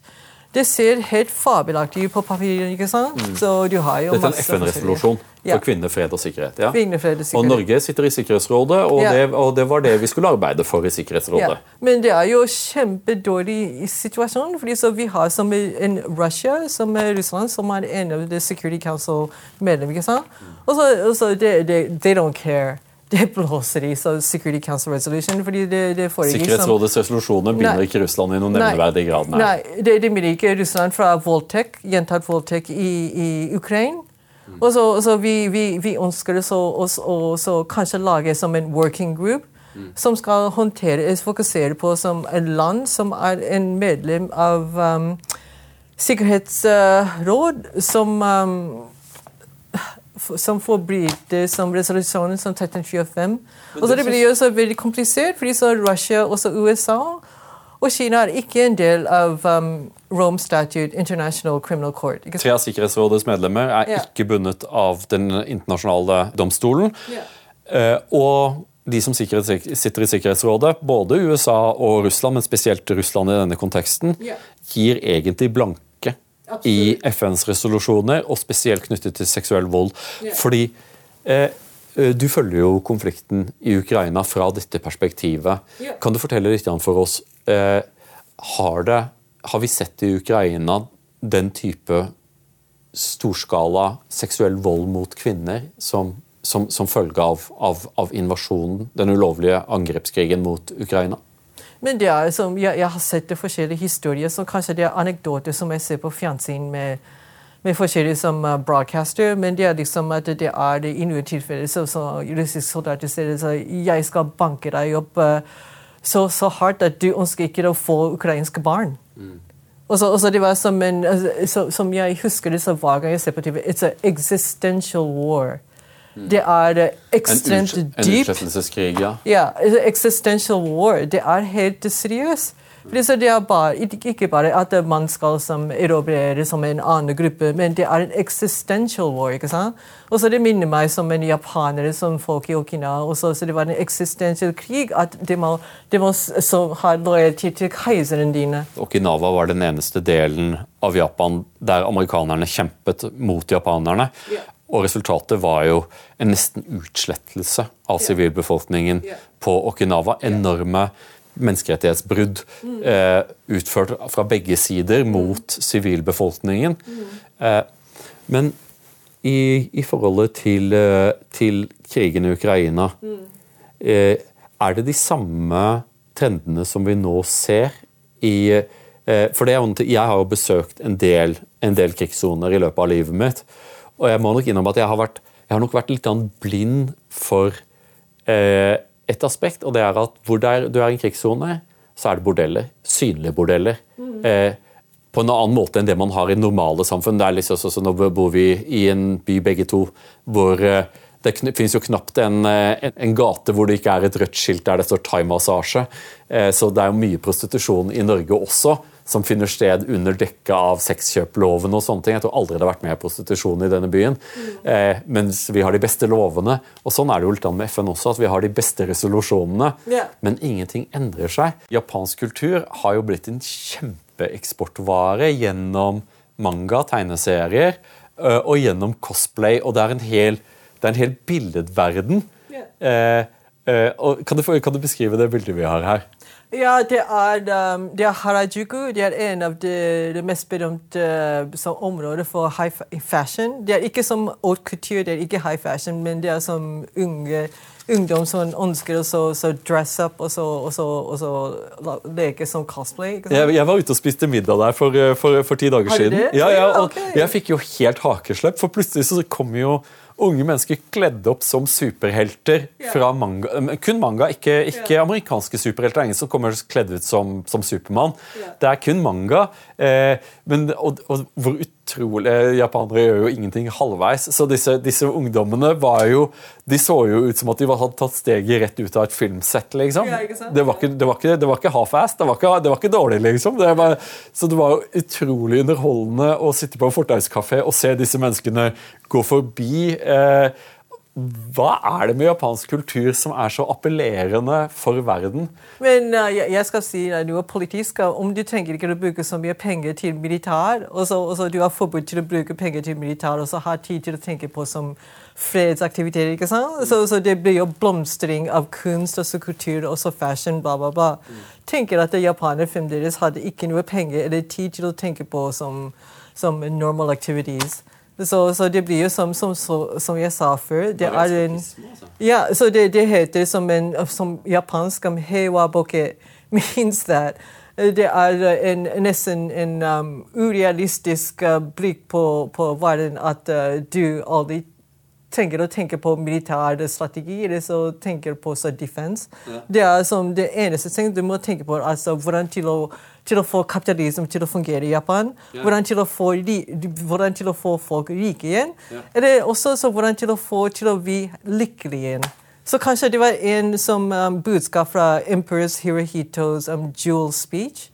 Det ser helt fabelaktig ut på papiret. ikke sant? Mm. Så du har jo Dette er en FN-resolusjon for ja. kvinner, fred og sikkerhet. Ja. Kvinner, fred og, sikkerhet. og Norge sitter i Sikkerhetsrådet, og, ja. det, og, det, var det vi skulle arbeide for i Sikkerhetsrådet. Ja. Men det er jo kjempedårlig situasjon. fordi så vi har som en Russia, som er Russland, som er en av the Security Council-medlemmer. ikke sant? Og så, og så they, they, they don't care det blåser i så Security Council Resolution. fordi det, det Sikkerhetsrådets resolusjoner binder ikke Russland i noen nevneverdig grad? Nei, nei det, det binder ikke Russland fra voldtekt, gjentatt voldtekt i, i Ukraina. Mm. Og så, så vi, vi, vi, ønsker å kanskje lage som en working group mm. som skal håndtere, fokusere på som et land som er en medlem av um, Sikkerhetsråd, som um, som forbryter som resolusjonen som 1325. Og så Det blir jo så veldig komplisert, fordi så Russia og USA og Kina er ikke en del av um, Rome Statute International Criminal Court. Tre av Sikkerhetsrådets medlemmer er yeah. ikke bundet av den internasjonale domstolen. Yeah. Uh, og de som sitter i Sikkerhetsrådet, både USA og Russland, men spesielt Russland i denne konteksten, yeah. gir egentlig blanke i FNs resolusjoner, og spesielt knyttet til seksuell vold. Ja. Fordi eh, eh, du følger jo konflikten i Ukraina fra dette perspektivet. Ja. Kan du fortelle litt for oss eh, har, det, har vi sett i Ukraina den type storskala seksuell vold mot kvinner som som, som følge av, av, av, invasjonen, den ulovlige angrepskrigen mot Ukraina? Men det er som, jeg, jeg har sett det forskjellige historier, så kanskje det er anekdoter som jeg ser på fjernsyn med, med forskjellige som uh, broadcaster, men det er liksom at det er i noen tilfeller så, så russiske soldater sier så jeg skal banke deg opp uh, så, så, hardt at du ønsker ikke å få ukrainske barn. Mm. Og så, og så, det var som en, så, Som jeg husker det så hver gang jeg ser på TV, it's an existential war. Det er ekstremt dypt. En utslettelseskrig, ja. Ja, existential war. Det er helt seriøst. Det er bare, ikke bare at man skal som erobrere som en annen gruppe, men det er en existential war. ikke sant? Og så Det minner meg som en japaner som folk i Okinawa. Også, så Det var en existential krig. at De må, de må ha lojalitet til keiseren dine. Okinawa var den eneste delen av Japan der amerikanerne kjempet mot japanerne. Yeah. Og resultatet var jo en nesten utslettelse av sivilbefolkningen på Okinawa. Enorme menneskerettighetsbrudd mm. eh, utført fra begge sider mot sivilbefolkningen. Mm. Eh, men i, i, forholdet til, eh, til, krigen i Ukraina mm. eh, Er det de samme trendene som vi nå ser i eh, For det jeg har jo besøkt en del, en del krigssoner i løpet av livet mitt. Og jeg må nok innrømme at jeg har, vært, jeg har nok vært litt blind for eh, et aspekt, og det er at hvor er, du er i en krigssone, så er det bordeller. Synlige bordeller. Mm. Eh, på en annen måte enn det man har i normale samfunn. Det er liksom sånn, så Nå bor vi i en by begge to hvor eh, det finnes jo knapt en, eh, en, en, gate hvor det ikke er et rødt skilt der det står thaimassasje. Eh, så det er jo mye prostitusjon i Norge også som finner sted under dekke av sexkjøploven og sånne ting. Jeg tror aldri det har vært mer prostitusjon i denne byen. Eh, mens vi har de beste lovene. Og sånn er det jo litt med FN også, at vi har de beste resolusjonene. Yeah. Men ingenting endrer seg. Japansk kultur har jo blitt en kjempeeksportvare gjennom manga, tegneserier, eh, og gjennom cosplay. Og det er en hel, det er en hel billedverden. Yeah. Eh, eh, kan, du, kan du beskrive det bildet vi har her? Ja, det er, um, det er, Harajuku. Det er en av de, de mest berømte uh, områder for high fashion. Det er ikke som haute couture, det er ikke high fashion, men det er som unge ungdom som ønsker å dress up og så, og så, og så leke som cosplay. Jeg, jeg, var ute og spiste middag der for, for, for ti dager siden. Ja, ja, okay. Jeg fikk jo helt hakeslepp, for plutselig så kom jo unge mennesker kledd opp som superhelter fra manga. Kun manga, ikke, ikke amerikanske superhelter. Ingen som kommer kledd ut som, som Supermann. Det er kun manga. Eh, men, og, og, hvor utrolig Japanere gjør jo ingenting halvveis. Så disse, disse, ungdommene var jo De så jo ut som at de hadde tatt steget rett ut av et filmsett. liksom. det, var ikke, det, var ikke, det var ikke half-ass. Det, det, var ikke dårlig, liksom. Det var, så det var jo utrolig underholdende å sitte på en fortauskafé og se disse menneskene gå forbi. Eh, hva er det med japansk kultur som er så appellerende for verden? Men uh, jeg skal si uh, noe politisk. Om du trenger ikke å bruke så mye penger til militær, og så, og så du har forbudt til å bruke penger til militær, og så har tid til å tenke på som fredsaktiviteter. ikke sant? Så, så, det blir jo blomstring av kunst og kultur og fashion, bla, bla, bla. Mm. tenker at japanere fremdeles hadde ikke noe penger eller tid til å tenke på som, som normal activities. Så, så, det blir jo som, som, som, jeg sa før det er en, altså. ja, så det, det heter som, en, som japansk om heiwaboke means that. Det er en, nesten en um, urealistisk uh, blikk på, på verden at uh, du aldri trenger å tenke på militær strategi eller så tenker på så defense. Ja. Det er som det eneste ting du må tenke på, altså hvordan til å til å få kapitalisme til å fungere i Japan. Ja. Hvordan, til få, hvordan, til å få, folk rike igjen. Ja. Eller også hvordan til å få til å bli lykkelige igjen. Så kanskje det var en som um, budskap fra Emperors Hirohitos um, jewel speech.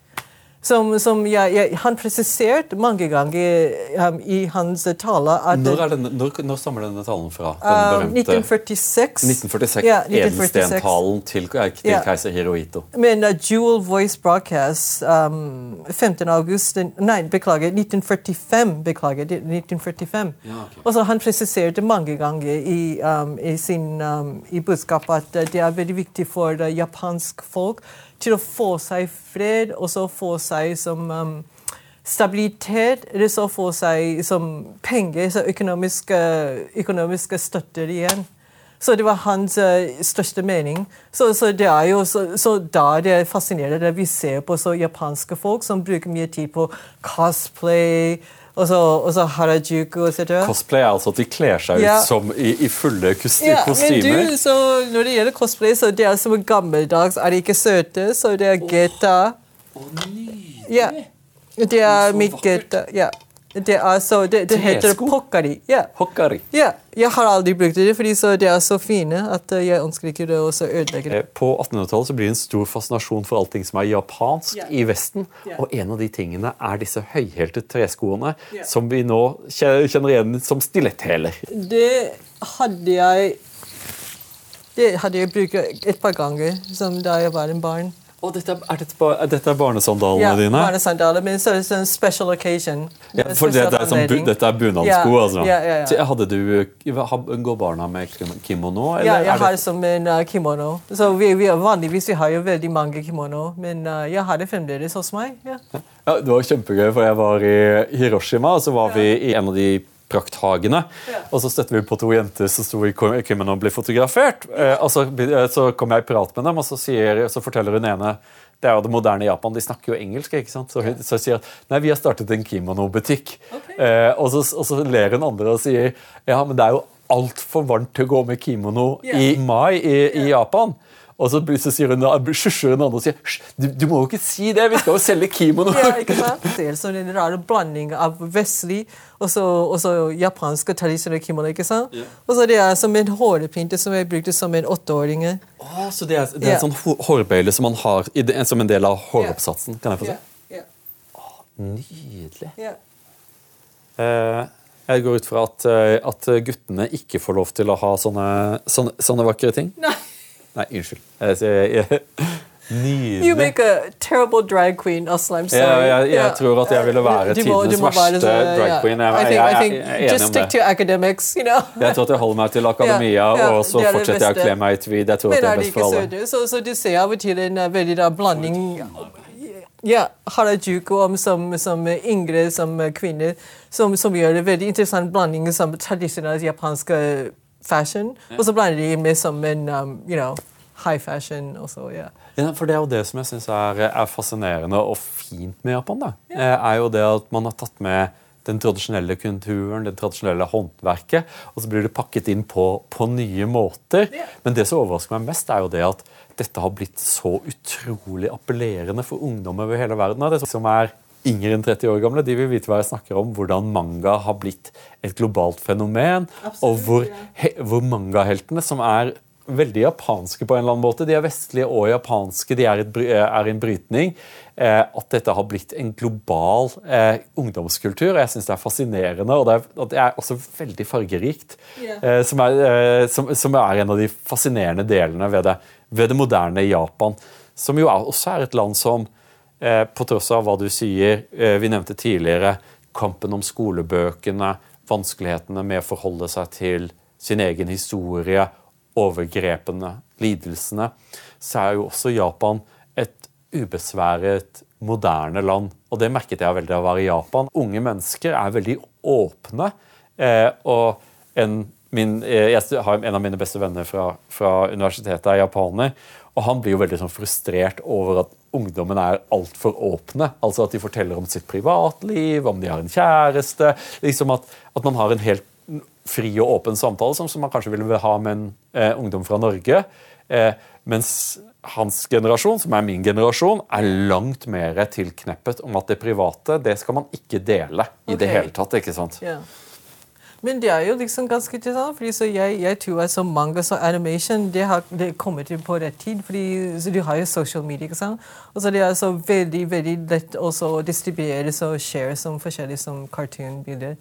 Som, som jeg, jeg, han presiserte mange ganger um, i hans tale at Når, denne, når, når stammer denne talen fra? Den berømte, 1946. 1946, ja, 1946. Edelstentalen til, eh, til ja. keiser Hirohito. Men uh, Jewel Voice Broadcast um, 15. august Nei, beklager. 1945. Beklager. 1945. Ja, okay. Og så Han presiserte mange ganger i, um, i sin um, i budskapet at uh, det er veldig viktig for uh, japansk folk til å få seg fred, og så få seg som um, stabilitet, eller så få seg som penger, så økonomiske, økonomiske støtter igjen. Så det var hans uh, største mening. Så, så, det er jo så, så da det er fascinerende at vi ser på så japanske folk som bruker mye tid på cosplay. Og så, og så harajuku etc. Cosplay er altså at de kler seg ja. ut som i, i fulle kostymer? Ja, men du, så når det gjelder cosplay, så det er som gammeldags. Er de ikke søte? Så det er geta. Oh, oh, nydelig! Ja. Det er mitt geta. Ja. Det, er så, det, det heter pokkari. Ja. Hokkari. Ja. Jeg har aldri brukt det, fordi det er så fine at eh, jeg ønsker ikke det å ødelegge det. Eh, på 1800-tallet blir det en stor fascinasjon for allting som er japansk yeah. i Vesten. Yeah. Og en av de tingene er disse høyhælte treskoene yeah. som vi nå kjenner igjen som stiletthæler. Det hadde jeg Det hadde jeg brukt et par ganger som da jeg var en barn. Og dette, er, dette, er dette barnesandalene ja, dine? Barnesandaler, men så er det en special occasion. Ja, for det, det er sånn, dette er bunadsko, ja, altså? Ja, ja, ja. Hadde du, Går barna med kimono? ja, jeg har det som en uh, kimono. Så vi, vi, Vanligvis vi har jo veldig mange kimono, men uh, jeg har det fremdeles hos meg. Ja. Ja, det var kjempegøy, for jeg var i Hiroshima, og så var vi i en av de prakthagene. Ja. Og så støtte vi på to jenter som sto i kimono og ble fotografert. Eh, og så, eh, så, kom jeg i prat med dem, og så, sier, så, forteller hun ene det er jo det moderne Japan, de snakker jo engelsk. ikke sant? Så hun så sier at nei, vi har startet en kimonobutikk. Okay. Eh, og, så, og så ler hun andre og sier ja, men det er jo altfor varmt til å gå med kimono yeah. i mai i, yeah. i Japan. Og så, sier hun, sjusjer hun andre og sier du, du, må jo ikke si det, vi skal jo selge kimono. *laughs* ja, ikke sant? Det er sånn en rar blanding av vestlig og så japansk og tradisjonell kimono. ikke sant? Yeah. Og så det er som en hårpynte som jeg brukte som en åtteåring. Oh, så det er, det er yeah. sånn hårbøyle som man har i, som en del av håroppsatsen? Kan jeg få se? Yeah. Oh, nydelig. Uh, jeg går ut fra at, eh, at, guttene ikke får lov til å ha sånne, sånne, sånne vakre ting? Nei. Nei, unnskyld. Nydelig. You make a terrible drag queen, Asla. I'm sorry. Ja, jeg, jeg tror at jeg ville være tidenes verste drag queen. Jeg, I think, jeg, jeg, jeg, er just stick to academics, you know. jeg tror at jeg holder meg til akademia, *laughs* og så fortsetter jeg å kle meg i tweed. Jeg tror at det er best for alle. Så, så du ser av og til en uh, veldig da, blanding ja, Harajuku om som, som yngre som kvinner, som, som gjør en veldig interessant blanding som tradisjonell japansk fashion, og så blander de med som en um, you know, high fashion. Også, yeah. ja, for Det er jo det som jeg syns er, er, fascinerende og fint med Japan. da, yeah. er jo det at man har tatt med den tradisjonelle kulturen, det tradisjonelle håndverket, og så blir det pakket inn på, på nye måter. Yeah. Men det som overrasker meg mest, er jo det at dette har blitt så utrolig appellerende for ungdom over hele verden. Det som er yngre enn 30 år gamle de vil vite hva jeg snakker om, hvordan manga har blitt et globalt fenomen. Absolutt, og hvor, he, hvor mangaheltene, som er veldig japanske på en eller annen måte, de er vestlige og japanske, de er, et, er en brytning. Eh, at dette har blitt en global eh, ungdomskultur. og Jeg syns det er fascinerende, og det er, og det er også veldig fargerikt. Yeah. Eh, som, er, eh, som, som, er, en av de fascinerende delene ved det, ved det moderne Japan. Som jo er, også er et land som Eh, på tross av hva du sier, eh, vi nevnte tidligere kampen om skolebøkene, vanskelighetene med å forholde seg til sin egen historie, overgrepene, lidelsene, så er jo også Japan et ubesværet, moderne land. Og det merket jeg veldig av å være i Japan. Unge mennesker er veldig åpne. Eh, og en, min, jeg har en av mine beste venner fra, fra universitetet er japaner. Og han blir jo veldig sånn frustrert over at ungdommen er altfor åpne. Altså at de forteller om sitt privatliv, om de har en kjæreste. liksom At, at man har en helt fri og åpen samtale, som, som man kanskje ville ha med en eh, ungdom fra Norge. Eh, mens hans generasjon, som er min generasjon, er langt mer tilkneppet om at det private det skal man ikke dele i okay. det hele tatt. ikke sant? Yeah. Men det er jo liksom ganske interessant, fordi jeg, jeg tror at så manga og animation det, har, det kommer til på rett tid. fordi Du har jo social media. ikke sant? Og så Det er så veldig veldig lett å distribuere og share som forskjellige som cartoon-bilder.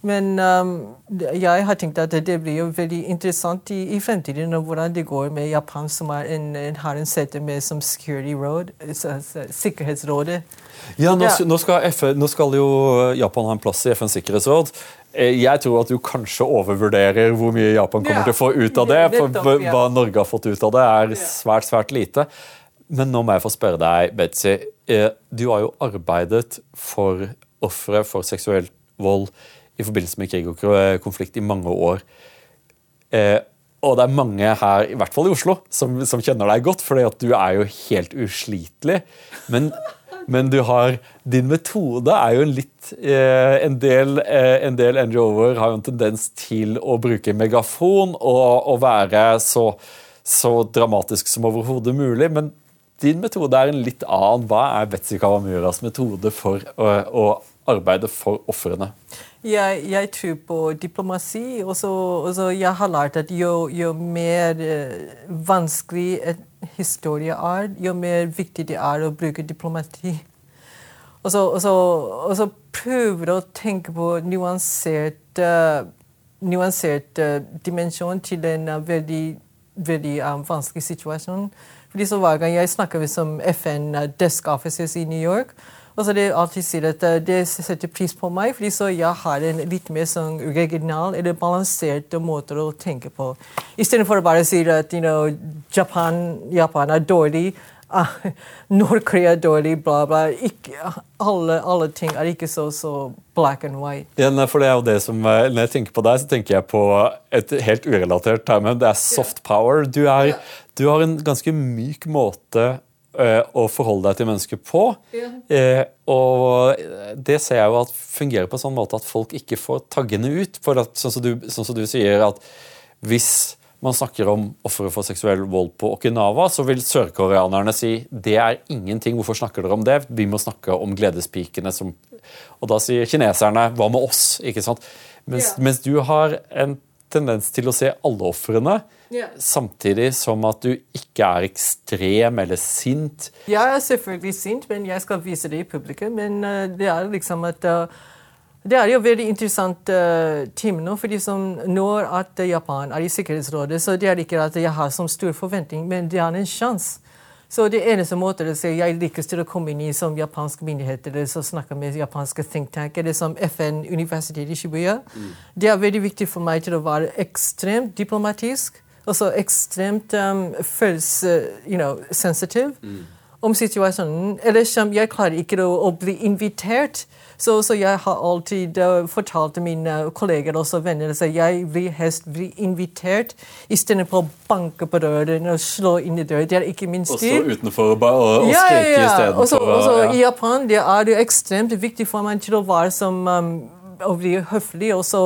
Men um, jeg har tenkt at det blir jo veldig interessant i, i fremtiden hvordan det går med Japan, som en, en, har en sete med som security road, sikkerhetsrådet. Ja, nå, nå, skal FN, nå, skal jo Japan ha en plass i FNs sikkerhetsråd. Eh, jeg tror at du kanskje overvurderer hvor mye Japan kommer ja. til å få ut av det. For hva Norge har fått ut av det, er svært, svært lite. Men nå må jeg få spørre deg, Betzy. Eh, du har jo arbeidet for ofre for seksuell vold i forbindelse med krig og konflikt i mange år. Eh, og det er mange her, i hvert fall i Oslo, som, som kjenner deg godt, at du er jo helt uslitelig. Men, men har Din metode er jo litt eh, En del, eh, del NGO-er har jo en tendens til å bruke megafon og, og være så, så dramatisk som overhodet mulig. Men din metode er en litt annen. Hva er Betzy Kawamuras metode for å, å arbeide for ofrene? Jeg, jeg, tror på diplomati. Og så jeg har lært at jo, jo mer uh, vanskelig en historie er, jo mer viktig det er å bruke diplomati. Og så, og så, og så prøver å tenke på nyansert, uh, nyansert uh, dimensjon til en uh, veldig, veldig um, vanskelig situasjon. Fordi så Hver gang jeg snakker med FN desk officers i New York, og så det alltid sier at eh, det setter pris på meg, fordi så jeg har en litt mer sånn regional eller balansert måte å tenke på. Istedenfor å bare si at you know, Japan, Japan er dårlig. *laughs* Ah, Nord-Korea er dårlig, bla, bla. Ikke, alle, alle, ting er ikke så, så black and white. Ja, for det er jo det som, Når jeg tenker på deg, så tenker jeg på et helt urelatert term. Det er soft power. Du, er, du har en ganske myk måte å forholde deg til mennesker på. Ja. Eh, og det ser jeg jo at fungerer på en sånn måte at folk ikke får taggene ut. For at, sånn, som du, sånn som du sier, at hvis man snakker om ofre for seksuell vold på Okinawa, så vil sørkoreanerne si det er ingenting, hvorfor snakker dere om det? Vi må snakke om gledespikene som Og da sier kineserne hva med oss? ikke sant? Mens, ja. mens du har en tendens til å se alle ofrene. Yeah. Samtidig som at du ikke er ekstrem eller sint. Jeg er selvfølgelig sint, men jeg skal vise det i publikum. Men uh, det er liksom at uh, det er jo veldig interessant uh, time nå. fordi som Når at Japan er i Sikkerhetsrådet, så det er ikke at jeg har som stor forventning, men det er en sjanse. Så det eneste måten å si jeg liker til å komme inn i som japanske myndigheter eller så snakke med japanske think tank eller som FN-universitetet i Shibuya, mm. det er veldig viktig for meg til å være ekstremt diplomatisk og så ekstremt um, følelse, you know, mm. Om situasjonen. Ellers jeg klarer ikke å, å bli invitert så, så, jeg har alltid uh, fortalt mine kolleger og venner at jeg vil helst bli invitert istedenfor å banke på døren og slå inn i døren. Det er ikke min stil. Også utenfor bare og, og ja, skrike ja, ja. istedenfor ja. I Japan det er det ekstremt viktig for meg til å være som um, å bli høflig, og så,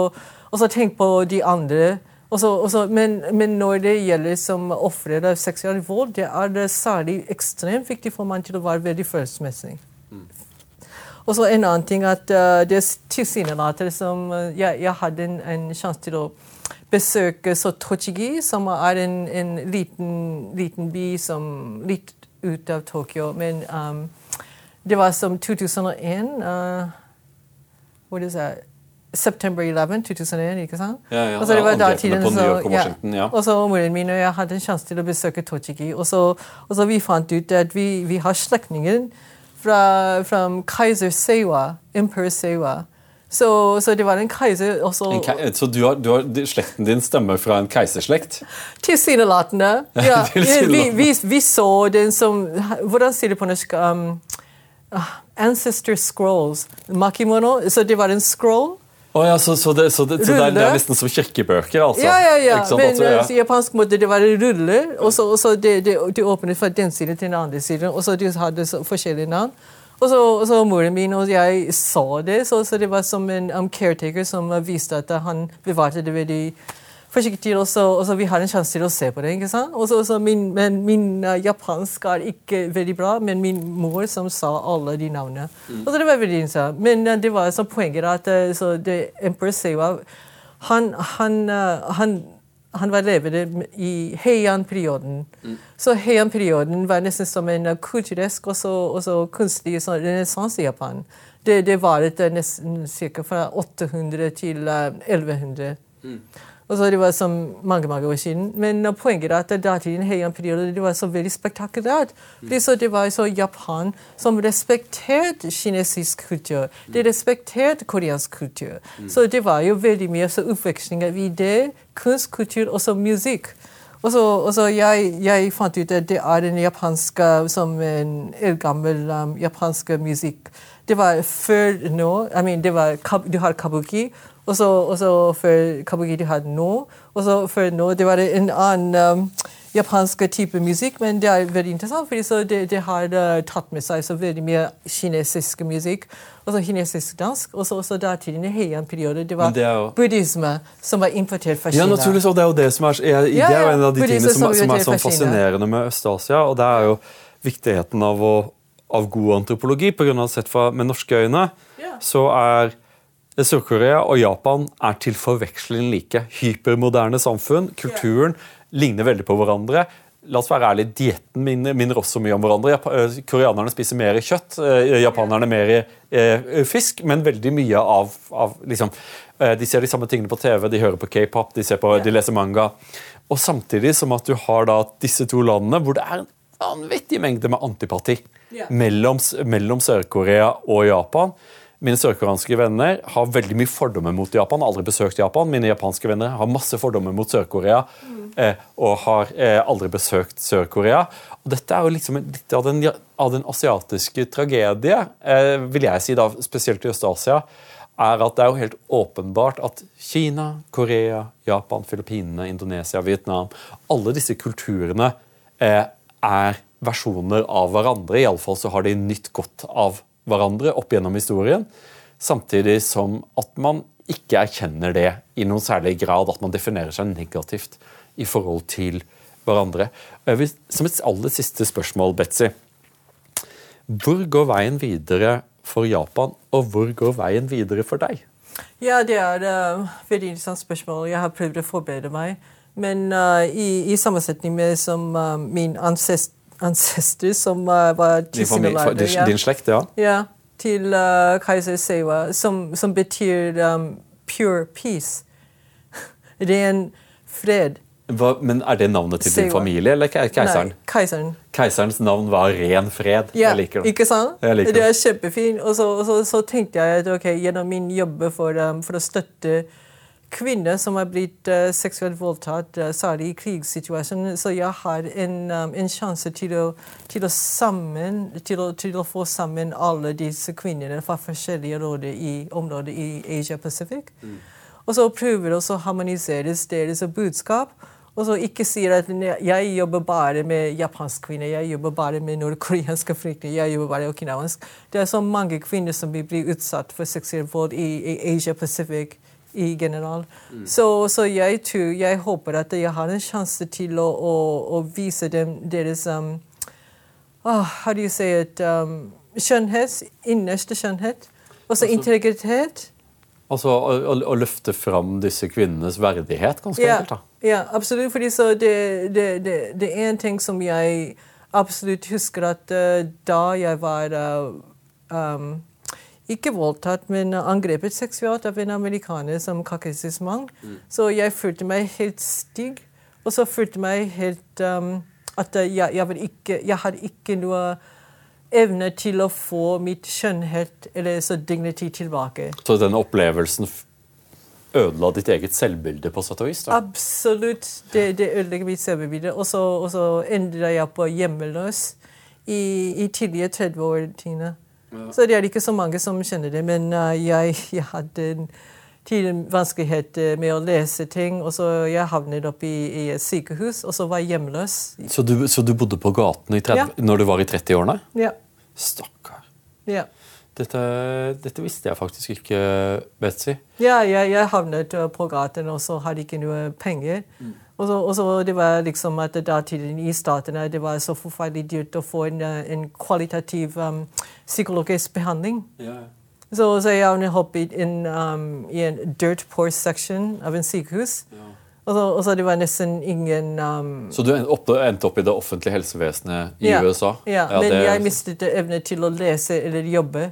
og så tenk på de andre. Også, også, men, men, når det gjelder som ofre av seksuell vold, det er det særlig ekstremt viktig for meg til å være veldig følelsesmessig. Mm. Og så en annen ting at uh, det tilsynelatende som uh, jeg, jeg, hadde en, en sjanse til å besøke Sotochigi, som er en, en liten, liten, by som litt ut av Tokyo. Men um, det var som 2001 uh, What is that? September 11, 2001, ikke sant? Ja, ja, og så det var da tiden, ja. ja. Og så moren min og jeg hadde en sjanse til å besøke Tochigi. Og så, og så vi fant ut at vi, vi har slektninger fra, fra keiser Seiwa, Emperor Seiwa. Så, så, det var en keiser også. En ke så du har, du har, slekten din stemmer fra en keiserslekt? Tilsynelatende. *laughs* Ja. vi, vi, vi, så den som Hvordan sier det på norsk? Um, uh, ancestor scrolls. Makimono. Så det var en scroll. Oh, ja, så, så, det, så, det, så det, er, nesten som kirkebøker? altså? Ja, ja, ja. Men altså, ja. i japansk måte det var rulle, og så det, det, åpnet fra den siden til den andre siden. Og så de hadde så forskjellige navn. Og så, og så moren min og jeg så det, så, så det var som en um, caretaker som viste at han bevarte det veldig forsiktig, og så, også, vi har en sjanse til å se på det. ikke sant? Også, også min, men min uh, japansk er ikke veldig bra, men min mor som sa alle de navnene. Mm. Og det var veldig interessant. Men uh, det var så poenget at uh, så det Emperor Seiwa han, han, han, han var levende i Heian-perioden. Mm. Så Heian-perioden var nesten som en kultursk og så kunstig renessanse i Japan. Det, det varte nesten cirka fra 800 til 1100. Mm. Og så Det var som mange mange år siden. Men poenget er at datiden Heian-perioden det var så veldig spektakulært. Mm. Det var så Japan som respekterte kinesisk kultur. De respekterte koreansk kultur. Mm. Så det var jo veldig mye så utveksling av ideer, kunst, kultur og så musikk. Og så, og så jeg, jeg, fant ut at det er en japanske som en eldgammel um, japansk musikk. Det var før nå I mean, det var, Du har kabuki, Og så, og så før kabuki har hadde nå. Og så før nå det var en annen um, japansk type musikk, men det er veldig interessant, for det, det, har uh, tatt med seg så veldig mye kinesisk musikk. Og så kinesisk dansk. Og så også datiden i Heian-periode. Det var det jo... buddhisme som var importert fra Kina. Ja, naturligvis, og Det er jo det som er, jeg, det er jo en av de tingene som, som, som er sånn fascinerende med Øst-Asia. og det er jo viktigheten av, å, av god antropologi. På grunn av sett fra, Med norske øyne ja. så er Sør-Korea og Japan er til forveksling like. Hypermoderne samfunn. Kulturen ligner veldig på hverandre. La oss være ærlige, Dietten minner, minner, også mye om hverandre. Eh, koreanerne spiser mer kjøtt, eh, japanerne mer eh, fisk, men veldig mye av, av liksom, De ser de samme tingene på TV, de hører på k-pop, de, de, leser manga. Og Samtidig som at du har da disse to landene hvor det er en vanvittig mengde med antipati mellom, mellom Sør-Korea og Japan. Mine sørkoreanske venner har veldig mye fordommer mot Japan. aldri besøkt Japan. Mine japanske venner har masse fordommer mot Sør-Korea mm. og har eh, aldri besøkt Sør-Korea. Dette er jo liksom litt av den, av den asiatiske tragedie, eh, vil jeg si, da, spesielt i Øst-Asia. er at Det er jo helt åpenbart at Kina, Korea, Japan, Filippinene, Indonesia, Vietnam Alle disse kulturene er versjoner av hverandre. Iallfall så har de nytt godt av hverandre opp gjennom historien, samtidig som at man ikke erkjenner det i noen særlig grad, at man definerer seg negativt i forhold til hverandre. Vil, som et aller siste spørsmål, Betzy. Hvor går veien videre for Japan, og hvor går veien videre for deg? Ja, Det er et uh, veldig interessant spørsmål. Jeg har prøvd å forberede meg. Men uh, i, i, sammensetning med som uh, min ancest ancestor som uh, var din, din, din slekt, ja? Ja. Til uh, keiser Seiwa, som, som betyr um, pure peace. *laughs* Ren fred. Hva, men Er det navnet til Seiwa. din familie eller keiseren? Nei, keiseren. Keiserens navn var ren fred. Ja, jeg liker det. Ikke sant? det er kjempefint. Og så, og så, så tenkte jeg at okay, gjennom min jobb for, um, for å støtte kvinner som har blitt uh, seksuelt voldtatt, uh, særlig i krigssituasjoner. Så jeg har en, um, en sjanse til å, til, å sammen, til, å, til å, få sammen alle disse kvinnene fra forskjellige råder i området i Asia Pacific. Mm. Og så prøver også å harmonisere deres budskap. Og så ikke sier at jeg jobber bare med japanske kvinner, jeg jobber bare med nordkoreanske flyktninger, jeg jobber bare okinawansk. Det er så mange kvinner som blir utsatt for seksuell vold i, i Asia Pacific i general. Mm. Så, så, jeg tror, jeg håper at jeg har en sjanse til å, å, å vise dem deres um, oh, How do you say it? Um, skjønnhet. Innerste skjønnhet. Også altså, integritet. Altså å, å, å, løfte fram disse kvinnenes verdighet, ganske ja, enkelt? da. Ja, absolutt. fordi det, det, det, det, er en ting som jeg absolutt husker at uh, da jeg var uh, um, ikke voldtatt, men angrepet seksuelt av en amerikaner som kaukasisk mann. Mm. Så jeg følte meg helt stygg. Og så følte meg helt um, at jeg, jeg, ikke, jeg hadde ikke noe evne til å få mitt skjønnhet eller så dignity tilbake. Så den opplevelsen ødela ditt eget selvbilde på sett og vis? Absolutt. Det, det ødelegger mitt selvbilde. Og så, endra jeg på hjemmeløs i, i tidlige 30-årene. Så det er ikke så mange som kjenner det. Men uh, jeg, jeg, hadde en tid vanskelighet uh, med å lese ting, og så jeg havnet opp i, et sykehus, og så var jeg hjemløs. Så du, så du bodde på gaten ja. når du var i 30-årene? Ja. Stakkar. Ja. Dette, dette, visste jeg faktisk ikke, Betzy. Ja, jeg, jeg havnet uh, på gaten, og så hadde jeg ikke noe penger. Mm. Og så, og så det var liksom at datiden i statene det var så forferdelig dyrt å få en, eh, en kvalitativ um, psykologisk behandling. Yeah. Så, så jeg hoppet inn um, i en dirt poor section av en sykehus. Yeah. Og, så, og så det var nesten ingen um, Så du endte opp i det offentlige helsevesenet i ja, USA? Ja, ja men det... jeg mistet evne til å lese eller jobbe.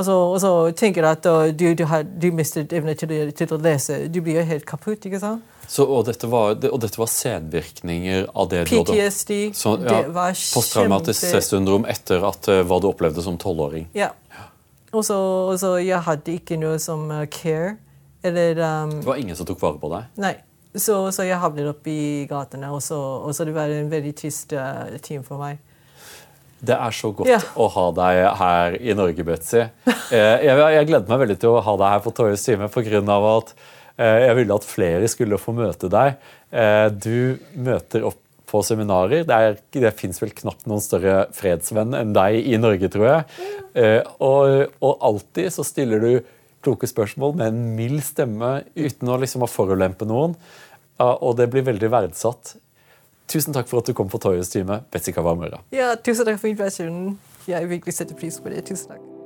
Og så, og så tenker at du, du, har, du mistet evne til, til, å lese. Du blir jo helt kaputt. ikke sant? Så, og, dette var, og, dette var, senvirkninger av det PTSD. Så, ja, det var Posttraumatisk stressyndrom etter at, uh, hva du opplevde som tolvåring. Ja. Og så jeg hadde ikke noe som uh, care. Eller um, Det var ingen som tok vare på deg? Nei. Så, så jeg havnet oppe i gatene, og så, og så det var en veldig trist uh, time for meg. Det er så godt ja. å ha deg her i Norge, Betzy. Eh, jeg, jeg meg veldig til å ha deg her på Torjus time pga. at eh, jeg ville at flere skulle få møte deg. Eh, du møter opp på seminarer. Det, er, det fins vel knapt noen større fredsvenn enn deg i Norge, tror jeg. Og, og alltid så stiller du kloke spørsmål med en mild stemme uten å liksom forulempe noen. Og det blir veldig verdsatt. Tusen takk for at du kom på Torjus time, Betzy Kawamura. Ja, tusen takk for invitasjonen. Jeg virkelig setter pris på det. Tusen takk.